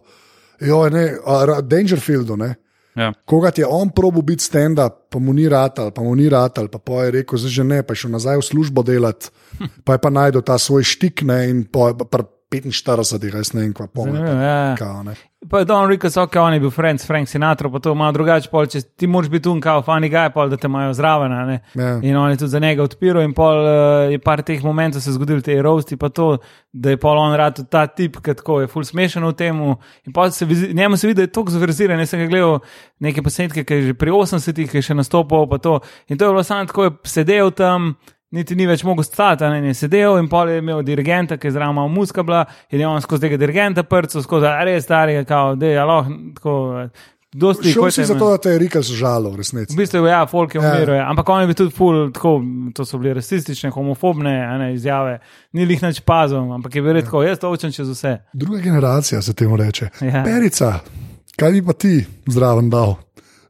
jo, ne, Dangerfieldu. Ne. Ja. Koga je on probo biti stand-up, pa mu ni ratal, pa mu ni ratal, pa po je rekel, zdaj že ne, pa je šel nazaj v službo delati, pa je pa najdel ta svoj štik ne, in po je pa pri 45, jaz ne vem, kva pomeni. ja. Kao, ne. Pa je Don Rickles, ok, on je bil Frank, Frank Sinatra, pa to malo drugače, pol, če ti moraš biti un kao, funny guy, pol, da te imajo zraven. Ja. In on je tudi za njega odpiral in pol uh, je par teh momentov se zgodil, te roasti, pa to, da je pol on rad ta tip, ki tako je full smešen v tem. In pol se vizi, njemu se vidi, da je tako zverziran, jaz sem ga gledal neke posnetke, ki je že pri 80-ih je še nastopal, pa to. In to je bilo samo tako, je sedel tam. Niti ni več mogel stati, ne je sedel in pol je imel dirigenta, ki je zraven malo muska bila in je on skozi tega dirigenta prcal, skozi res starega, kao, da je aloh, tako, dosti Šel si zato, da te je Rika žalil, v resnici. v bistvu, ja, folk je Ja. umiral, ja. ampak on je bil tudi ful, tako, to so bile rasistične, homofobne ne, izjave, ni jih nič pazil, ampak je bil tako, jaz to učim čez vse. Druga generacija se temu reče. Ja. Perica, kaj bi pa ti zraven dal?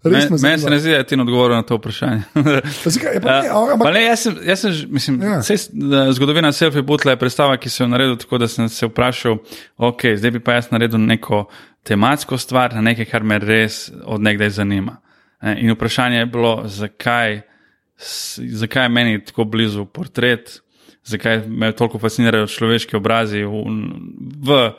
Res me Meni se ne zdi, da je ti odgovoril na to vprašanje. Zakaj? Ja, pa ne, Ja, ampak- pa ne, jaz sem, jaz sem mislim, Ja. ja. sej, zgodovina Selfie Butla je predstava, ki sem jo naredil tako, da sem se vprašal, ok, zdaj bi pa jaz naredil neko tematsko stvar, na nekaj, kar me res odnegdaj zanima. In vprašanje je bilo, zakaj, zakaj je meni tako blizu portret, zakaj me toliko fascinirajo človeški obrazi v, v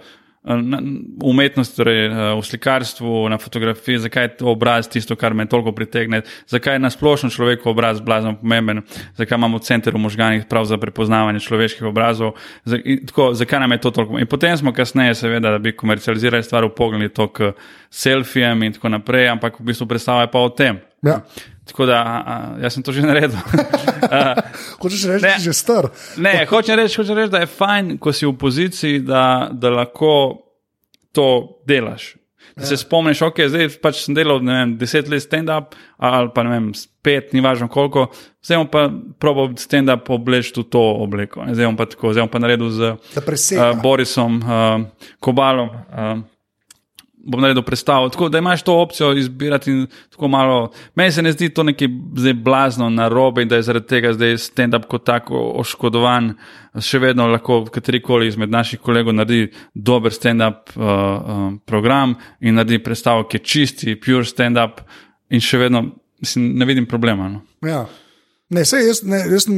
na- v umetnosti, torej eh, v slikarstvu, na fotografiji, zakaj je to obraz tisto, kar me toliko pritegne, zakaj je nasplošno človekov obraz blazno pomemben, zakaj imamo center v možganjih prav za prepoznavanje človeških obrazov, tako, zakaj nam je to toliko. In potem smo kasneje, seveda, da bi komercializirali stvar, upognili to k selfijem in tako naprej, ampak v bistvu predstava je pa o tem. Ja. Tako da, a, a, jaz sem to že naredil. Hočeš reči, da si že star. Ne, hočem reči, hočem reči, da je fajn, ko si v poziciji, da, da lahko to delaš. Da se spomniš, ok, zdaj pač sem delal vem, deset let stand-up, ali pa ne vem, pet, ni važno koliko, zdaj bom pa probal stand-up obleči v to obleko. ne. Zdaj bom pa tako, zdaj bom pa naredil z uh, Borisom uh, Kobalom. Uh, bom naredil predstavo. Tako da imaš to opcijo izbirati tako malo. Meni se ne zdi to nekaj zdaj blazno na robe in da je zaradi tega zdaj stand-up kot tako oškodovan. Še vedno lahko katerikoli izmed naših kolegov naredi dober stand-up uh, uh, program in naredi predstavo, ki je čisti, pure stand-up in še vedno mislim, ne vidim problema. No. Ja. Ne, sej, jaz, ne, jaz,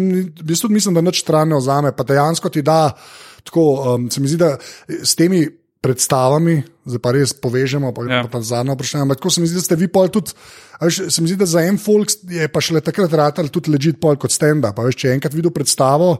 jaz tudi mislim, da nič stran ne vzame, pa dejansko ti da tako. Um, se mi zdi, da s temi predstavami, zdaj pa res povežemo, pa Ja. ja. pa zadnje vprašanje. ampak Tako se mi zdi, da ste vi pol tudi. Veš, se mi zdi, da za en folk je pa šele takrat ratal tudi ležit pol kot stand-up. a Veš, če enkrat videl predstavo,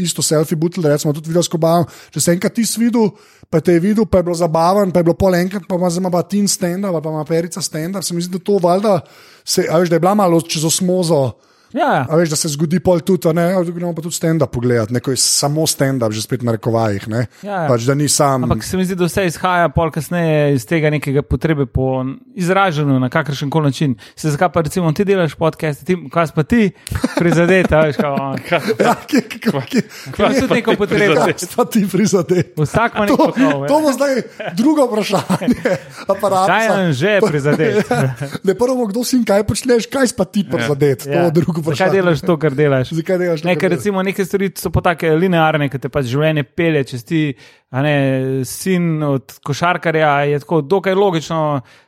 isto selfie butel, recimo tudi videl skobavam, če si enkrat ti videl, pa te je videl, pa je bilo zabaven, pa je bilo pol enkrat, pa ima zdaj pa tin stand-up, ali pa ima perica stand-up, se mi zdi, da to valjda, se, veš, da je bila malo čez osmozo. Ja, A veš, da se zgodi pol tudi, a ne, a gremo pa tudi stand-up pogledati, neko je samo stand-up, že spet na rekovajih, ne. Ja, ja. Pač, da ni sam. Ampak se mi zdi, da vse izhaja pol kasneje iz tega nekega potrebe po izražanju na kakršen koli način. Se zakaj pa recimo ti delaš podcast, ti, kaj pa ti prizadeta, veš, kao, ja, kje, kje, kje, Ima tudi neko potrebo. kaj sta ti prizadet? Vsak ima To, neko kao, to bo zdaj drugo vprašanje. Aparat. Kaj je že prizadet? Ne prvo, kdo si in kaj počneš, kaj pa ti prizadet. To je drugo Zakaj delaš to, kar delaš? Zakaj delaš to, Ne, kar ker recimo neke stvari so pa tako linearne, ki te pač življenje pelje, če si ne, sin od košarkarja, je tako dokaj logično,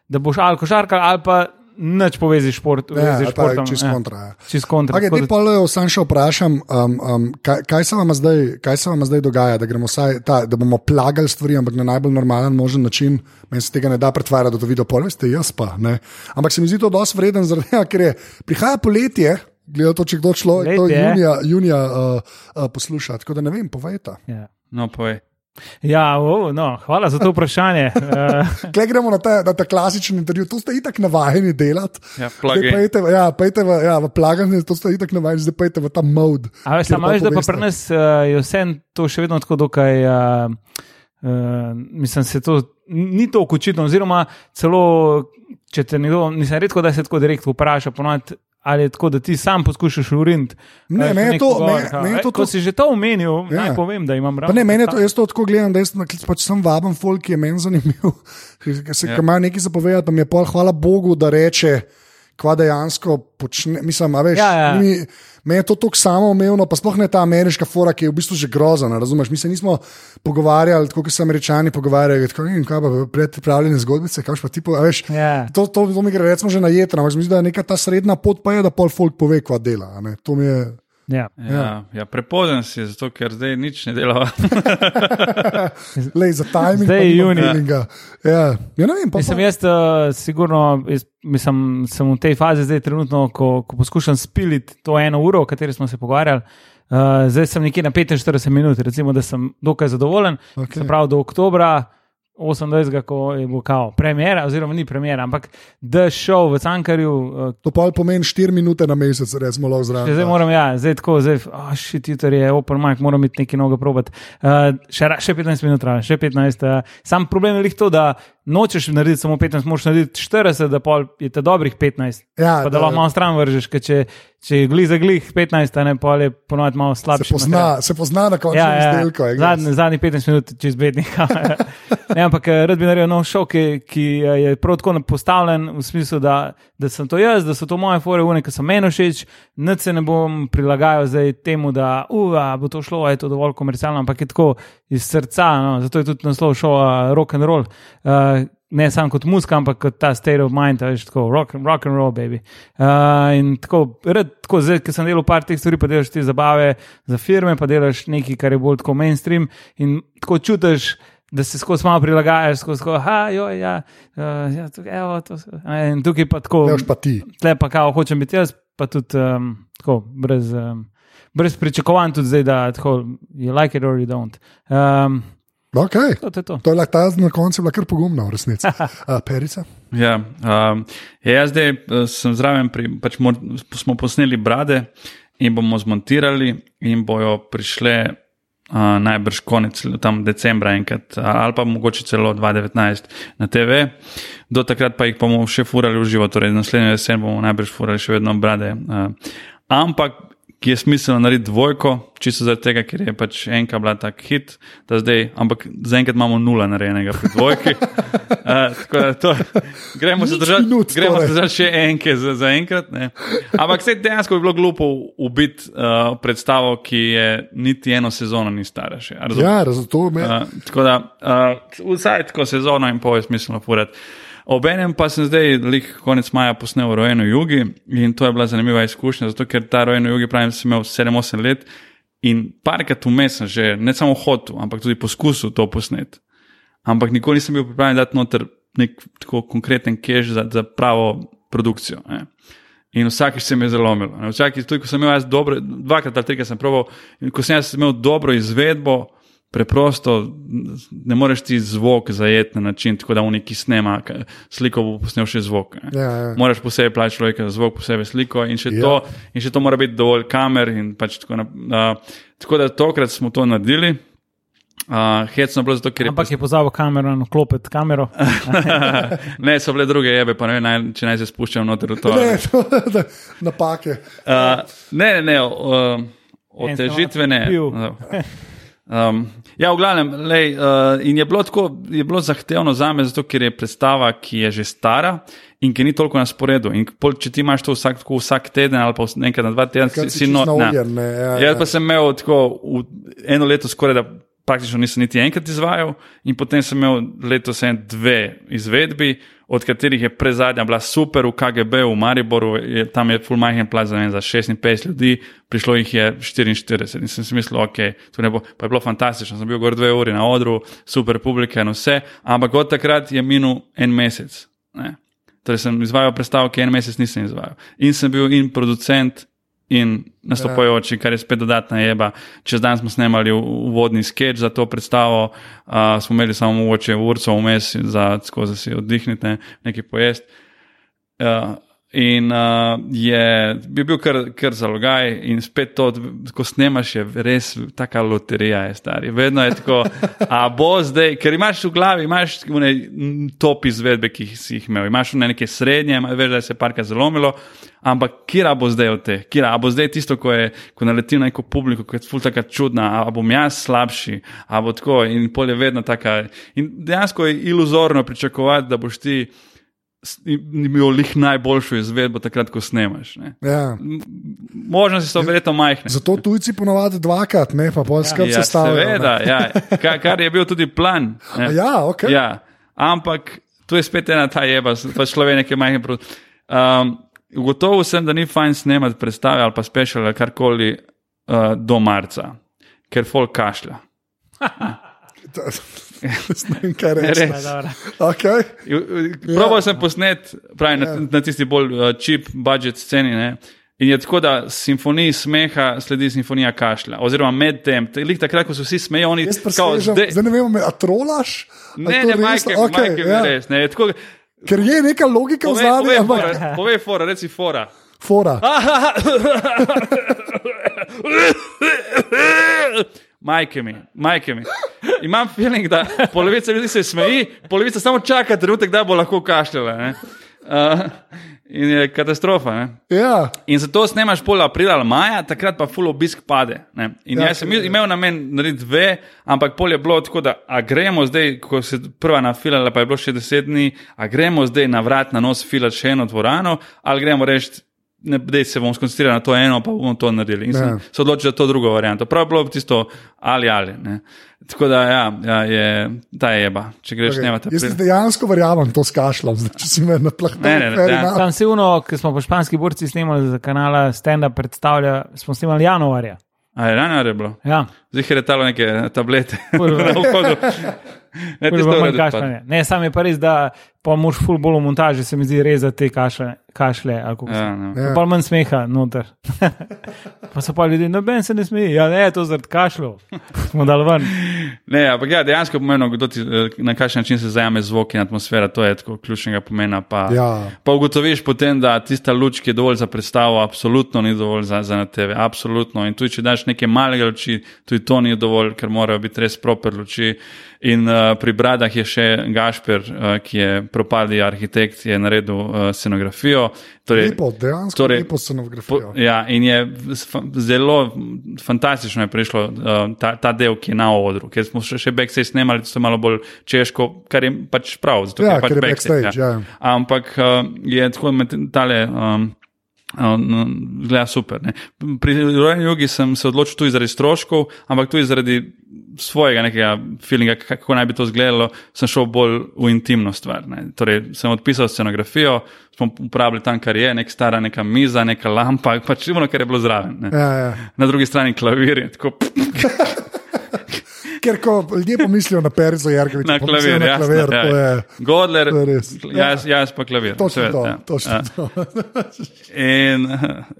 da boš ali košarkar ali pa nič povezi šport, Ja, športom. čist ja. kontra. Ja. Čist kontra. Okay, tako da- sam še vprašam, um, um, kaj, kaj, se zdaj, kaj se vam zdaj dogaja, da, vsaj, ta, da bomo plagali stvari, ampak na najbolj normalen možen način. Meni se tega ne da pretvarjati, da to vidijo pol, veste, jaz pa. Ne. Ampak se mi zdi to dosti vreden, zaradi tega, ker je prihaja poletje. Glede to, če kdo človek to Poletje. junija, junija uh, uh, posluša. Tako da ne vem, povejte. Ja. No, povej. Ja, o, no, hvala za to vprašanje. Uh, Klej gremo na ta, na ta klasičen intervju, to ste itak navajeni delati. Ja, pejte v- Ja, pejte v, ja, v plaganje, to ste itak navajeni, zdaj pejte v ta mod. A veš, samo veš, da pa pri nas uh, je vse to še vedno tako dokaj. Uh, Uh, mislim, se to ni tako očitno, oziroma celo, če te nekdo, mislim, redko da se tako direktno vpraša, ponovadi, ali je tako, da ti sam poskušaš uriniti. Ne, eh, meni je to- pogovor, meni- kao, meni je to to- si že to omenil, Ja. naj povem, da imam Pa ravno. ne, meni je to, jaz to tako gledam, da jaz pač sem vaben folk, ki je meni zanimiv, ki se Ja. ja. ima nekaj zapovedati, pa mi je pol hvala Bogu, da reče, kva dejansko počne. Mislim, veš, Ja, ja. Mi, meni je to tako samoumevno, pa sploh ne ta ameriška fora, ki je v bistvu že grozna, razumeš? Mi se nismo pogovarjali, kot se američani pogovarjajo, tako in kaj pa predpravljene zgodbice, kaj pa ti po, a veš. Ja. To, to, to mi gre, recimo, že na jedro, ampak mislim, da je neka ta srednja pot, pa je, da pol folk pove, kva dela. To mi je. Ja. Ja, ja, prepozen si, zato ker zdaj nič ne delava. Lej, za timing. Zdaj je junij. Ja, ja, ne vem, pa Mislim, jaz, uh, sigurno, jaz, mislim, sem v tej fazi zdaj trenutno, ko, ko poskušam spiliti to eno uro, o kateri smo se pogovarjali. Uh, zdaj sem nekje na 45 minut, recimo, da sem dokaj zadovoljen. Okay. Se pravi, do oktobra 28. ko je bo kao premjera, oziroma ni premjera, ampak The Show v Cankarju. Uh, To pa pomeni 4 minute na mesec, recimo, lahko zraven. Zdaj moram, ja, zdaj tako, zdaj, oh, shit, jutri je open mic, moram iti nekaj noga probati. Uh, še, še 15 minut, še 15. Uh, sam problem je lih to, da nočeš narediti samo 15, moraš narediti 40, da pol je te dobrih 15. Ja, pa da da- lahko malo stran vržeš, ker če, če je glih za glih 15, a ne pol je ponovadi malo se slabši. pozna, se pozna na koncu Ja, ja, izdelka. I guess. zadnji, zadnji 15 minut, čez bednika. ne, ampak eh, rad bi naredil nov šov, ki, ki eh, je prav tako postavljen v smislu, da, da sem to jaz, da so to moje fore, une, ki so meni všeč, nič se ne bom prilagajal zdaj temu, da uh, a, bo to šlo, je to dovolj komercialno, ampak je tako iz srca, no, zato je tudi naslov šova rock and roll. Uh, Ne samo kot muska, ampak kot ta state of mind, veš, tako rock, rock and roll, baby. Uh, in tako, red, tako zdaj, ki sem delal par teh stvari, pa delaš te zabave za firme, pa delaš nekaj, kar je bolj tako mainstream. In tako čutiš, da se skozi malo prilagajaš, skozi tako, ah, jo, ja, uh, ja tukaj, evo, to, in tukaj pa tako, Leoš pa ti. tle pa kao hočem biti jaz, pa tudi um, tako, brez, um, brez pričakovanj, tudi zdaj, da tako, you like it or you don't. Um, Okay. to, to je to. To je lahko ta na koncu bila kar pogumna, v resnici. Uh, perica. Ja, um, ja, jaz zdaj eh, sem zraven, pri, pač mor, smo posneli brade in bomo zmontirali, in bojo prišle uh, najbrž konec tam decembra, enkrat, ali pa mogoče celo 2019 na TV. Do takrat pa jih bomo še furali v živo, torej naslednjo jesen bomo najbrž furali še vedno brade. Uh, ampak ki je smiselno narediti dvojko, čisto zaradi tega, ker je pač enka bila tak hit, da zdaj, ampak zaenkrat imamo nula narejenega pri dvojki. Uh, tako da to, gremo se držati, minut gremo se držati še enke za, za enkrat. Ne. Ampak se dejansko bi bilo glupo ubiti uh, predstavo, ki je niti eno sezono ni stara še. a razumeš? Ja, me. Uh, tako da uh, vsaj tako sezono in pol je smiselno furati. Obenem pa sem zdaj, lik konec maja, posnel rojeno jugi in to je bila zanimiva izkušnja, zato ker ta rojeno jugi, pravim, sem imel 7-8 let in parkrat vmes sem že ne samo hotel, ampak tudi poskusil to posnet. Ampak nikoli nisem bil pripravljen dati noter nek tako konkreten kež za, za pravo produkcijo. Ne. In vsakeč se mi je zalomilo. Vsakič, tudi ko sem imel jaz dobro, dvakrat ali trikrat sem proval, in ko sem jaz imel dobro izvedbo, preprosto ne moreš ti zvok zajeti na način, tako da v neki snema, sliko bo posnel še zvok. Ja, ja. Moraš posebej plačati človeka za zvok, posebej sliko, in še, Ja. to, in še to mora biti dovolj kamer. in Pač tako, nap- uh, tako da tokrat smo to naredili. Uh, Hecno je bilo zato, ker je Ampak je pozabil kamero in vklopiti kamero. ne, so bile druge jebe, pa ne vem, naj, če naj se spuščam noter v to. Ne, to, da, napake. Uh, ne, ne, ne uh, otežitve ne. Um, ja, v glavnem, lej, uh, in je bilo tako, je bilo zahtevno za me, zato ker je predstava, ki je že stara in ki ni toliko na sporedu. In pol, če ti imaš to vsak, tako vsak teden ali pa enkrat na dva tedna, si si, no, naoljen, ne, ja, Jaz ja. pa sem imel tako eno leto skoraj da. Praktično nisem niti enkrat izvajal, in potem sem imel letos en dve izvedbi, od katerih je prezadnja bila super v KGB, v Mariboru, je, tam je full majhen plac za, vem, za 56 ljudi, prišlo jih je 44. In sem si mislil, ok, to ne bo, pa je bilo fantastično. Sem bil gor dve uri na odru, super publika in vse, ampak od takrat je minil en mesec. Ne. Torej sem izvajal predstavo, ki en mesec nisem izvajal. In sem bil in producent, in nastopajoči, kar je spet dodatna jeba. Čez dan smo snemali uvodni sketch za to predstavo, uh, smo imeli samo mogoče urco vmes, za skozi si oddihnite, nekaj pojest. Uh, in uh, je bi bil kar, kar zalogaj, in spet to, ko snemaš, je res taka loterija, je stari. Vedno je tako, a bo zdaj, ker imaš v glavi, imaš one, m, top izvedbe, ki si jih imel, imaš one neke srednje, veš, da se je parka zalomilo, ampak kira bo zdaj od te, kira, bo zdaj tisto, ko, je, ko naleti na neko publiko, ki je ful taka čudna, a bom jaz slabši, a bo tako, in pol je vedno taka. In dejansko je iluzorno pričakovati, da boš ti imel lih najboljšo izvedbo takrat, ko snemaš. Ne. Ja. Možnosti so verjetno majhne. Zato tujci ponovadi dvakrat, ne pa pol skrb Ja, sestavljajo. seveda, ja. Kar, kar je bil tudi plan. ne. Ja, ok. Ja, ampak tu je spet ena ta jeba, pa človek je majhen. Um, ugotovil sem, da ni fajn snemati predstave ali pa special ali karkoli uh, do marca, ker folk kašlja. Ne vem, kaj reči. Okay. Probal sem posnet pravi, na, na tisti bolj uh, cheap budget sceni. Ne? In je tako, da simfoniji smeha sledi simfonija kašlja. Oziroma med tem, te- lih takrat, ko se vsi smejijo, oni kao, zdaj- zdaj ne vem, a trolaš? Ne, ne, majke, Okej, majke, ja. res. Ne, tako, Ker je neka logika v zadnji, povej, ampak fora, povej fora, reci fora. fora. Majke mi, majke mi. Imam feeling, da polovica ljudi se smeji, polovica samo čaka trenutek, da bo lahko kašljala. ne. Uh, in je katastrofa. Ne? Ja, In zato snemaš pol aprila ali maja, takrat pa full obisk pade. Ne? In Ja, ja, jaz sem imel namen narediti dve, ampak pol je bilo tako, da a gremo zdaj, ko se prva nafilala, pa je bilo še deset dni, a gremo zdaj na vrat na nos filati še eno dvorano, ali gremo reči. Ne, dej se bom skoncentriral na to eno, pa bomo to naredili. In sem Ja. se odločil za to drugo varianto. Prav je bilo tisto ali ali. Ne. Tako da ja, ja, je ta jeba, če greš okay. snemati. jaz dejansko verjamem to s kašlom, zdaj, če si me naplahtel. Ne, ne, ne, ja. Tam se uno, ki smo po španski burci snemali za kanala Stand Up predstavlja, smo snemali januarja. A je januar je bilo? Ja, Zdaj je letalo neke tablete. Ful, na vhodu. Ne, tisto bo je kašljanja. Ne, sam je pa res, da pa moš ful bolj v montaži, se mi zdi rezati te kašle, kašle. ali kako se- Ja, no. Ja. Pa manj smeha noter. pa so pa ljudje, noben se ne smeji. Ja, ne, to zaradi kašljev. Smo dal ven. Ne, ampak ja, dejansko je pomembno, kdo ti, eh, na kakšen način se zajame zvok in atmosfera, to je tako ključnega pomena. Pa, Ja. pa ugotoviš potem, da tista luč, ki je dovolj za predstavo, absolutno ni dovolj za, za na TV. Absolutno. In tudi, če daš nekaj malega luči, tudi to ni dovolj, ker morajo biti res proper luči. In uh, pri Bradah je še Gašper, uh, ki je propadli arhitekt, je naredil uh, scenografijo. Torej, Lepo, dejansko torej, lepo scenografijo. Po, ja, in je zelo fantastično je prišlo uh, ta, ta del, ki je na odru, ker smo še, še backstage snemali, to je malo bolj češko, kar je pač prav. Zato, Ja, pač ker je backstage, ja. Ampak uh, je tako med tale. Um, Gleda super. Ne. Pri rojeni jugi sem se odločil tudi zaradi stroškov, ampak tudi zaradi svojega nekega feelinga, kako naj bi to izgledalo, sem šel bolj v intimno stvar. Ne. Torej, sem odpisal scenografijo, smo uporabljali tam, kar je, nek stara, neka miza, neka lampa, pač ono, kar je bilo zraven. ne. Ja, ja. Na drugi strani klavir je tako. Ker ko ljudje pomislijo na Perico Jarkoviča, Na klavir, na jasno, klavir, ja. to je Godler, to je res. jaz, jaz pa klavir. točno seveda, to. ja. Točno Ja. to. In,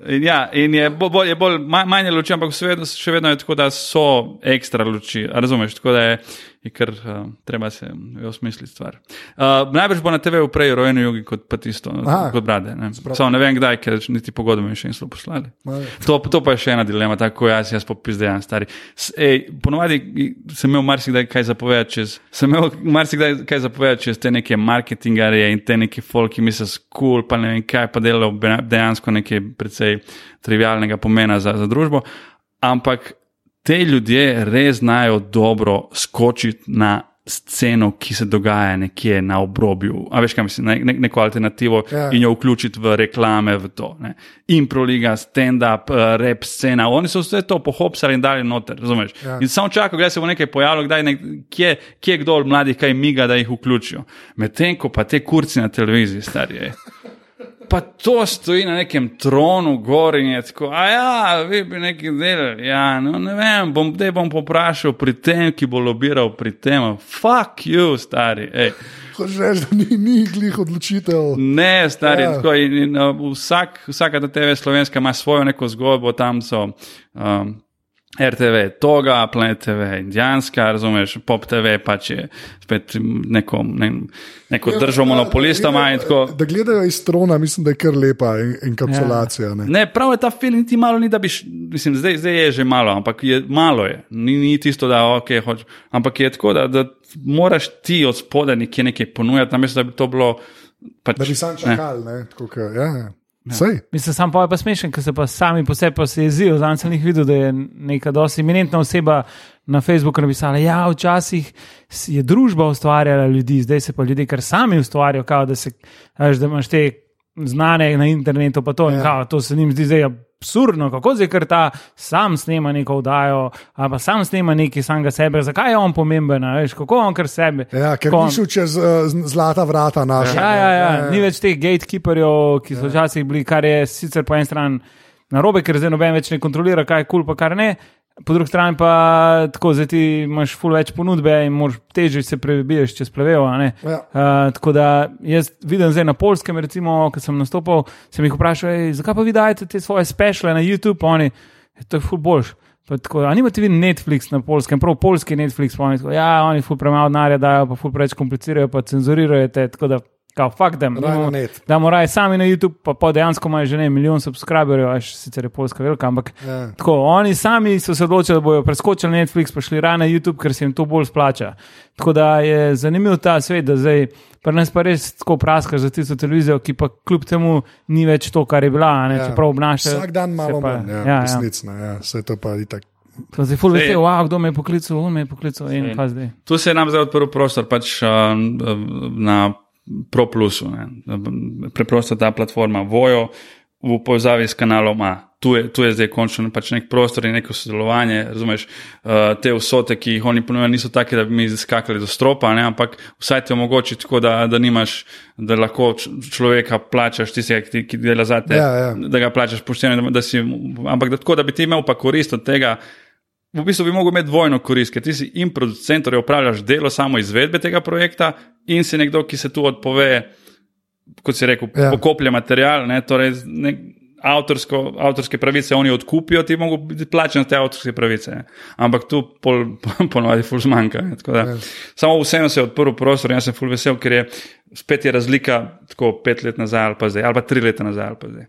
in, ja, in je bolj, je bolj ma- manj je luči, ampak še vedno, še vedno je tako, da so ekstra luči. Razumeš, tako da je, je kar uh, treba se je osmisliti stvar. Uh, najbrž bo na TV-u prej rojeno jugi kot pa tisto, Aha. kot brade. Ne, Samo ne vem kdaj, ker niti pogodbo mi še niso poslali. Ma, To, to pa je še ena dilema, tako jaz, jaz pa pizdejan stari. S- Ej, ponovadi sem imel marsikdaj kaj zapovedati čez, sem imel marsikdaj kaj zapovedati čez te neke marketingarje in te neke folki, mi se skul, pa ne vem kaj, pa delajo dejansko nekaj precej trivialnega pomena za, za družbo. Ampak te ljudje res znajo dobro skočiti na sceno, ki se dogaja nekje na obrobju, a veš, kaj mislim, ne, ne, neko alternativo Ja. in jo vključiti v reklame, v to. Ne. Improliga, stand-up, uh, rap scena, oni so vse to pohopsali in dali noter, razumeš? Ja. In samo čakajo, kdaj se bo nekaj pojavilo, kdaj nek, kje, kje kdo od mladih kaj miga, da jih vključijo. Medtem ko pa te kurci na televiziji, starije. Pa to stoji na nekem tronu, gor in je tako, a ja, vi bi nekaj delali. Ja, no ne vem, bom, dej bom poprašal pri tem, ki bo lobiral pri tem. Fuck you, stari. Ej. Hočeš reči, da ni, ni glih odločitev. Ne, stari, Ja. tako, in, in, uh, vsak, vsaka ta TV slovenska ima svojo neko zgodbo, tam so um, RTV, Toga, Planet TV, Indijanska, razumeš, Pop TV pač je spet neko, ne, neko držo monopolistoma in tako. Da gledajo iz trona, mislim, da je kar lepa en- enkapsulacija. Ne? Ne, prav je ta film, ti malo ni, da bi, mislim, zdaj, zdaj je že malo, ampak je malo je. Ni, ni tisto, da ok, hoč, ampak je tako, da, da moraš ti od spodaj nekje nekaj ponujati, namesto da bi to bilo. Pač, Da bi sam ne. čakal. Ne? Tako, ke, ja, ja. Sej. Mislim, sam pa je pa smešen, ker se pa sami po sebi se jezijo. Zdaj sem jih videl, da je neka dosti eminentna oseba na Facebooku napisala, ja, včasih je družba ustvarjala ljudi, zdaj se pa ljudje kar sami ustvarjajo, kao, da, se, da imaš te znane na internetu, pa to, Ja. ja. kao, to se jim zdi zdaj absurdno, kako zdaj kar ta sam snema neko vdajo, ali pa sam snema nekaj samega sebe, zakaj je on pomemben, veš, kako on kar sebe. Ja, ker on- šel čez uh, zlata vrata naša. Ja, ja, ja. Ni več teh gatekeeperjev, ki so včasih bili, kar je sicer po eni strani narobe, ker zdaj noben več ne kontrolira, kaj je kul, cool, pa kar ne. Po drugi strani pa tako, zdaj ti imaš ful več ponudbe in moraš težje se prebiješ čez plevel. Ja. Uh, tako da jaz vidim zdaj na polskem, recimo, ko sem nastopil, sem jih vprašal, "Ej, zakaj pa vi dajete te svoje speciale na YouTube, oni, "Ja, to je ful boljš. Pa Tako, a nimate vi Netflix na polskem, prav polski Netflix, pa oni tako, ja, oni ful premalo denarja dajo, pa ful preveč komplicirajo, pa cenzurirajo te, tako da, kao, fuck them. Net. Da morajo sami na YouTube, pa, pa dejansko imajo že ne milijon subscriberjev, až sicer je polska velika, ampak Ja. tako, oni sami so se odločili, da bodo preskočili Netflix, pa šli raje na YouTube, ker se jim to bolj splača. Tako da je zanimiv ta svet, da zdaj pri nas pa res tako praskaš za tisto televizijo, ki pa kljub temu ni več to, kar je bila, a ne, Ja. čeprav obnaša. Vsak dan malo pa- manj, ja, ja, ja. resnicno, ja, vse to pa itak. To se ful Sej- vesel, wow, kdo me je poklical, on me je poklical in pa zdaj. Tu se je nam zdaj odprl prostor pač, uh, na ProPlusu. Preprosto ta platforma Vojo v povezavi s kanalom A. Tu je, tu je zdaj končno pač nek prostor in neko sodelovanje. Razumeš, uh, te vsote, ki jih oni ponujajo, niso take, da bi mi skakali do stropa, ne, ampak vsaj ti omogoči tako, da, da nimaš, da lahko človeka plačaš, tistega, ki, ki dela za te, Ja, ja. da ga plačaš pošteno, da, da si, ampak da, tako, da bi ti imel pa korist od tega. V bistvu bi mogel imeti dvojno korist, ker ti si in producent, torej upravljaš delo samo izvedbe tega projekta, in si nekdo, ki se tu odpove, kot si rekel, Ja. pokoplje material, ne, torej ne, avtorsko, avtorske pravice oni odkupijo, ti mogo biti plačen za te avtorske pravice. Ne. Ampak tu pol, ponovadi ful zmanjka. Ne, da, Ja. Samo vseeno se je odprl prostor in jaz sem ful vesel, ker je spet je razlika tako pet let nazaj ali pa zdaj, ali pa tri leta nazaj ali pa zdaj.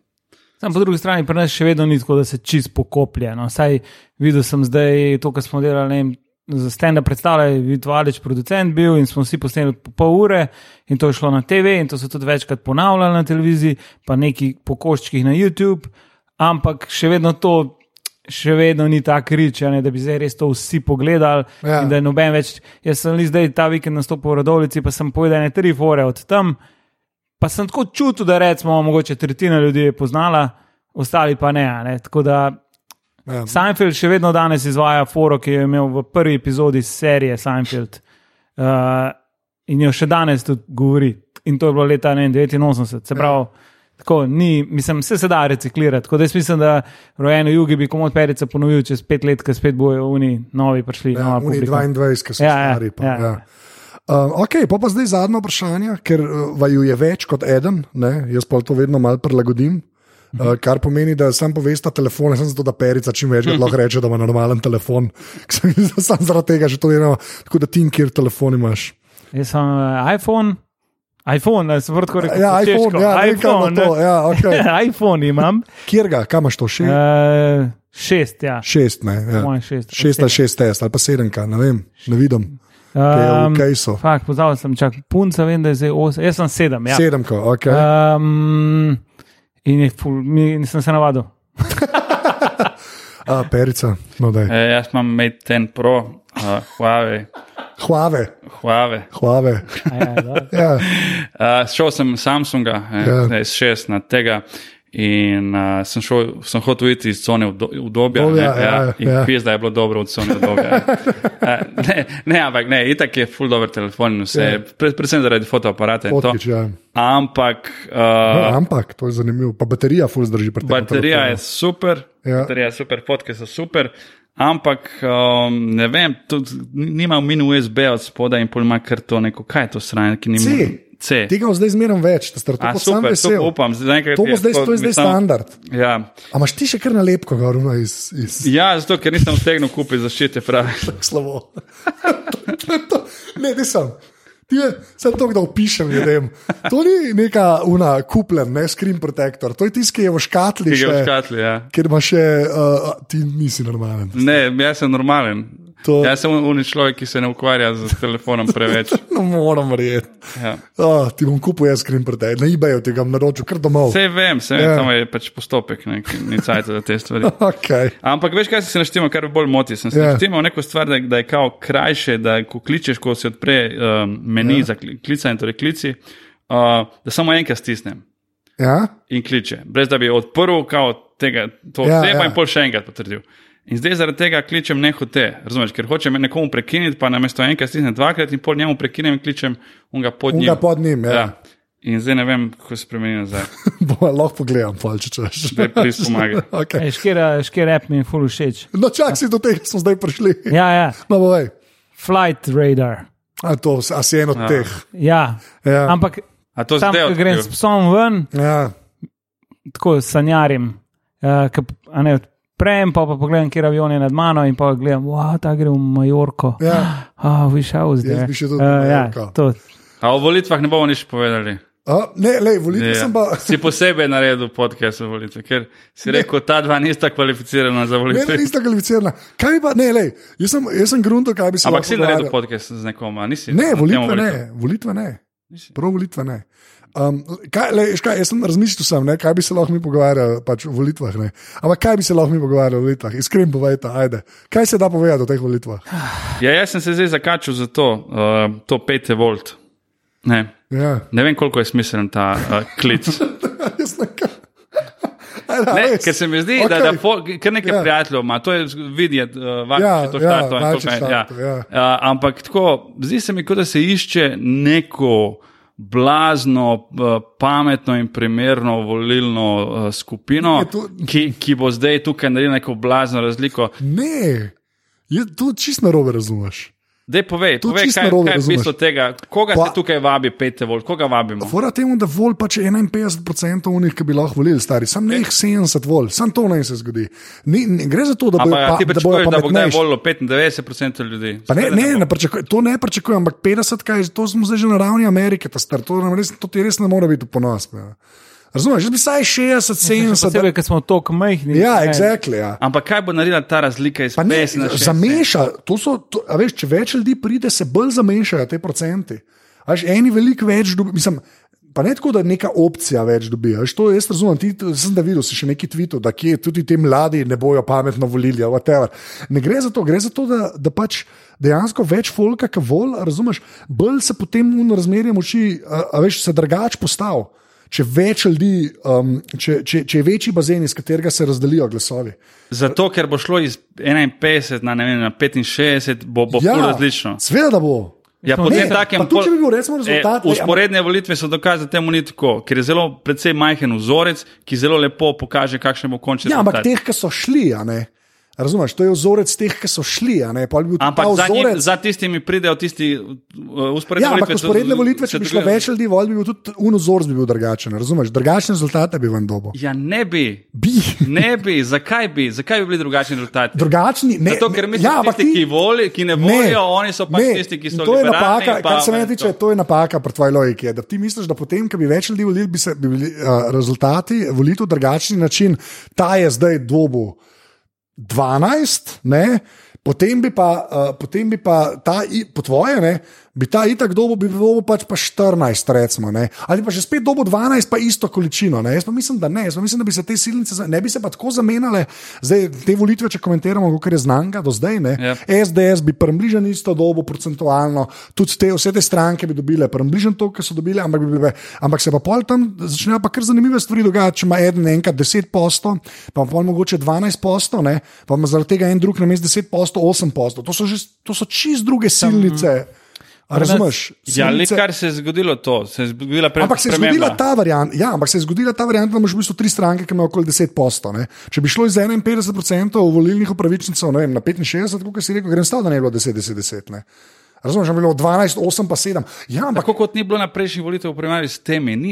Sam po drugi strani pri nas še vedno ni tako, da se čist pokoplje. No. Saj videl sem zdaj to, kar smo delali. ne vem, Za stand-up predstavljaj, Vitvalič, producent bil in smo vsi posneli po pol ure in to je šlo na TV in to so tudi večkrat ponavljali na televiziji, pa neki po koščkih na YouTube, ampak še vedno to, še vedno ni ta krič, ne, da bi zdaj res to vsi pogledali Ja. in da je noben več. Jaz sem zdaj ta vikend nastopil v Radovlici, pa sem povedal ne tri fore od tam, pa sem tako čutil, da recimo mogoče tretjina ljudi je poznala, ostali pa ne. ne. Tako da Ja. Seinfeld še vedno danes izvaja foro, ki jo je imel v prvi epizodi serije Seinfeld. Uh, in jo še danes tudi govori. In to je bilo leta ne, 89. Se pravi, tako, ni, mislim, vse se da reciklirati. Tako da jaz mislim, da rojeno jugi bi komod perica ponovil čez pet let, ker spet bojo oni novi prišli. Ja, oni publika. 22, ki so Ja, ja, stari. Pa, ja. ja. Um, ok, pa, pa zdaj zadnje vprašanje, ker uh, vaju je več kot eden, ne? jaz pa to vedno malo prilagodim. Uh, kar pomeni, da sam povesta telefone, sem zato, da perica čim več lahko reče, da ima normalen telefon. Sam zaradi tega že to delamo. Tako da ti, kjer telefon imaš. Jaz sem uh, iPhone, iPhone, da sem vrtko rekel. Ja, iPhone, češko. ja, ne kam bo to. Ja, okay. iPhone imam. Kjer ga, kam imaš to? Še, Uh, šest, ja. šest, ne. Ja. Šest. Šest šest test, ali pa sedemka, ne vem, ne vidim. Kaj je v Um, kajsu. Fak, pozabil sem, čak, punca vem, da je zdaj osem, jaz sem sedem. Ja. Sedemka, ok. Um, in je ful, mi, nisem se navadil. A, perica, no daj. E, jaz imam Mate 10 Pro, uh, Huawei. Hvave, Huawei. hvave. A Ja. Ja, Uh, šel sem Samsunga, eh, Ja. ja. S6 na tega. In uh, sem, šel, sem hotel iti iz cone udobja. Udobja, ne, ja, ja, in ja. pis, da je bilo dobro v cone udobja. uh, ne, ne, ampak ne, itak je full dober telefon in vse, Ja. ja. pre, predvsem zaradi fotoaparata. Otkič, ja. Ampak No, uh, ampak to je zanimivo. Pa baterija ful zdrži pri tem. baterija je super, Ja. baterija je super, fotke so super. Ampak um, ne vem, tudi nima min USB od spoda in pol ima kar to neko, kaj je to sranje, ki nima C. Tega bo zdaj zmeram več, da to A, kot sam vesel. upam. zaenkrat To bo zdaj, tako- to je zdaj standard. Ja. A imaš ti še kar nalepko, gorno iz, iz ja, zato ker nisem utegnil kupiti zaščite pravi. slavo. to, ne, nisem. Ti je, sem to, da opišem ljudem. To ni neka una kupljen, ne screen protector, to je tisti, ki je v škatli. Ki ga v še, škatli, ja. Ker imaš še, uh, ti nisi normalen. Ne, jaz sem normalen. To- Jaz sem unik človek, ki se ne ukvarja z telefonom preveč. No, moram verjeti. Ja. Oh, ti bom kupil jaz screen protector, na eBayu ti ga bom naročil, kar domov. Vse vem, vse vem, Ja. samo je pač postopek, ne, ni cajt za te stvari. Okay. Ampak veš, kaj se naštimal, kar bolj moti. Sem se Ja. naštimal neko stvar, da, da je kao krajše, da ko kličeš, ko se odpre um, meni ja. za kli- klicanje, torej klici, uh, da samo enkrat stisnem Ja? in kliče, brez da bi odprl tega, to Ja, ja, ja. ja. in pol še enkrat potrdil. In zdaj zaradi tega kličem nehote, razumeš, ker hočem nekomu prekiniti, pa namesto enkrat stisnem dvakrat in pol njemu prekinem in kličem unga pod njim. Unga pod njim, ja. ja. In zdaj ne vem, kako se spremeni nazaj. Bo, lahko pogledam, pol, če češ. Zdaj plis pomaga. Okay. Ej, Škira, škira app mi je ful všeč. No, čak si do tega smo zdaj prišli. Ja, ja. No, boj. Flight radar. A, to, a si en od Ja. teh. Ja. Ja. Ampak tam, ko grem s psom ven, Ja. tako sanjarim. Uh, ke, a ne, odprem, pa, pa pogledam, kje avion je nad mano in pa gledam, wow, ta gre v Majorko. Ja. Ah, vi šel zdaj. Jaz bi še tudi v ja, Majorko. to. A o volitvah ne bomo nič povedali. A, ne, le, volitve Ja. sem pa. Si posebej naredil podcast o volitvah, ker si rekel, ta dva nista kvalificirana za Ne, ne, volitve. nista kvalificirana. Kaj pa, ne, le, jaz sem, jaz sem grunto, kaj bi se Ampak lahko si naredil podcast z nekom, a nisi? Ne, volitve ne, volitve ne. Prav volitve ne. Um, kaj, le, veš kaj, jaz sem razmišljal, sem, ne, kaj bi se lahko mi pogovarjali pač o volitvah. Ne. Ampak kaj bi se lahko mi pogovarjali o volitvah? Iskreno povejte, ajde. Kaj se da povedati o teh volitvah? Ja, jaz sem se zdaj zakačil za to, uh, to 5 volt. Ne. Ja. ne vem, koliko je smiselen ta uh, klic. Jaz ne Ne, res? ker se mi zdi, okay. da, da fol, kar nekaj Ja. ja. prijateljev ima, to je videti, uh, Ja, ja, to ja, štarto. in Vajče to, kaj- ja. Uh, ampak tako, zdi se mi, kot da se išče neko blazno, uh, pametno in primerno volilno uh, skupino, Je to- ki, ki bo zdaj tukaj naredila neko blazno razliko. Ne, je, to čist narobe razumeš. Dej povej, povej kaj, narobe kaj je bistvo tega, koga Pa- se tukaj vabi, pete vol, koga vabimo. Fora temu, da vol pač je 51% unih, ki bi lahko volili, stari, sam ne jih 70 vol, sam to naj se zgodi. Ne, ne gre za to, da bojo, pa, ti da bojo pričakuješ, da bo kdaj pametnejši. volilo 95% ljudi. Pa ne, ne, bo. ne pričakujem, to ne pričakujem, ampak 50, kaj, to smo zdaj že na ravni Amerike, ta star, to, res, to ti res ne more biti v ponos. Ja. Razumeš, jaz bi saj 60, 70. Posebej, ker smo tako majhni. Ja, exactly, ja. Ampak kaj bo naredila ta razlika iz Pa ne, 50 na 60? zameša, to so, to, a veš, če več ljudi pride, se bolj zamešajo te procenti. A Veš, eni veliko več dobijo, mislim, pa ne tako, da neka opcija več dobi. a Veš, to jaz razumem, ti sem da videl, si še neki tvitov, da kje tudi ti mladi ne bojo pametno volili, whatever. Ne gre za to, gre za to, da, da pač dejansko več folka, ki vol, razumeš, bolj se potem v razmerju moči, a, a veš, se drugač postav. Če, več ljudi, um, če, če, če je večji bazen, iz katerega se razdelijo glasovi. Zato, ker bo šlo iz 51 na, ne vem, na 65, bo, bo ja, različno. Sveda, da bo. Ja, Ne, potem pa takem, tudi, če bi bil recimo E, rezultat, ampak- usporedne volitve so dokaz, da temu ni tako, ker je zelo precej majhen vzorec, ki zelo lepo pokaže, kakšen bo končni Ja, ampak rezultat. teh, ki so šli, ne. Razumeš, to je vzorec teh, ki so šli. ne, Ampak za, njim, vzorec. za tistimi pridejo tisti uh, usporedne Ja, volitve. usporedne volitve, če bi šlo več ljudi, vol bi bil tudi unozorc bi bil drugačen. Razumeš, drugačne rezultate bi vam dobo. Ja, ne bi. Bi. Ne bi, zakaj bi, zakaj bi bili drugačni rezultati? Drugačni, ne, Zato, ker mi smo ja, tisti, ti- ki, voli, ki ne volijo, oni so pač ne. tisti, ki so to je napaka, pa- kar se mene to. tiče, to je napaka pri tvoji logiki. Da ti misliš, da potem, ko bi več ljudi volili, bi, se, bi bili uh, rezultati volitev drugačni način. Ta je zdaj dobu 12, ne? Potem bi pa, uh, potem bi pa ta, i- po tvoje, ne, bi ta itak dobo, bi dobo pač pa 14, recimo, ne, ali pa že spet dobo 12, pa isto količino. Ne. Jaz pa mislim, da ne, jaz pa mislim, da bi se te silnice, ne bi se pa tako zamenjale, zdaj te volitve, če komentiramo, kot je znanga do zdaj, ne. Ja. SDS bi približno isto dobo, procentualno, tudi te, vse te stranke bi dobile približno to, kar so dobile, ampak, bi bile, ampak se pa pol tam začnejo pa kar zanimive stvari dogajati. Če ima eden enkrat 10 posto, pa pol mogoče 12 posto, ne, pa ima zaradi tega en drug na mestu 10 posto, 8 posto. To so, že, to so čist druge silnice. A Razumeš? Ja, le kar se je zgodilo, to se je zgodila pre, Ampak se je zgodila ta varianta, ja, ampak se je zgodila ta varianta, da imaš v bistvu tri stranke, ki imajo okoli 10 posto. Ne? Če bi šlo iz 51% volilnih upravičencev ne vem, na 65, kot si rekel, grem stav, da ne bi bilo 10, 10, 10. Ne? Razumeš, da bi bilo 12, 8 pa 7. Ja, ampak, Tako kot ni bilo na prejšnjih volitvah v primerjavi s temi. Ni,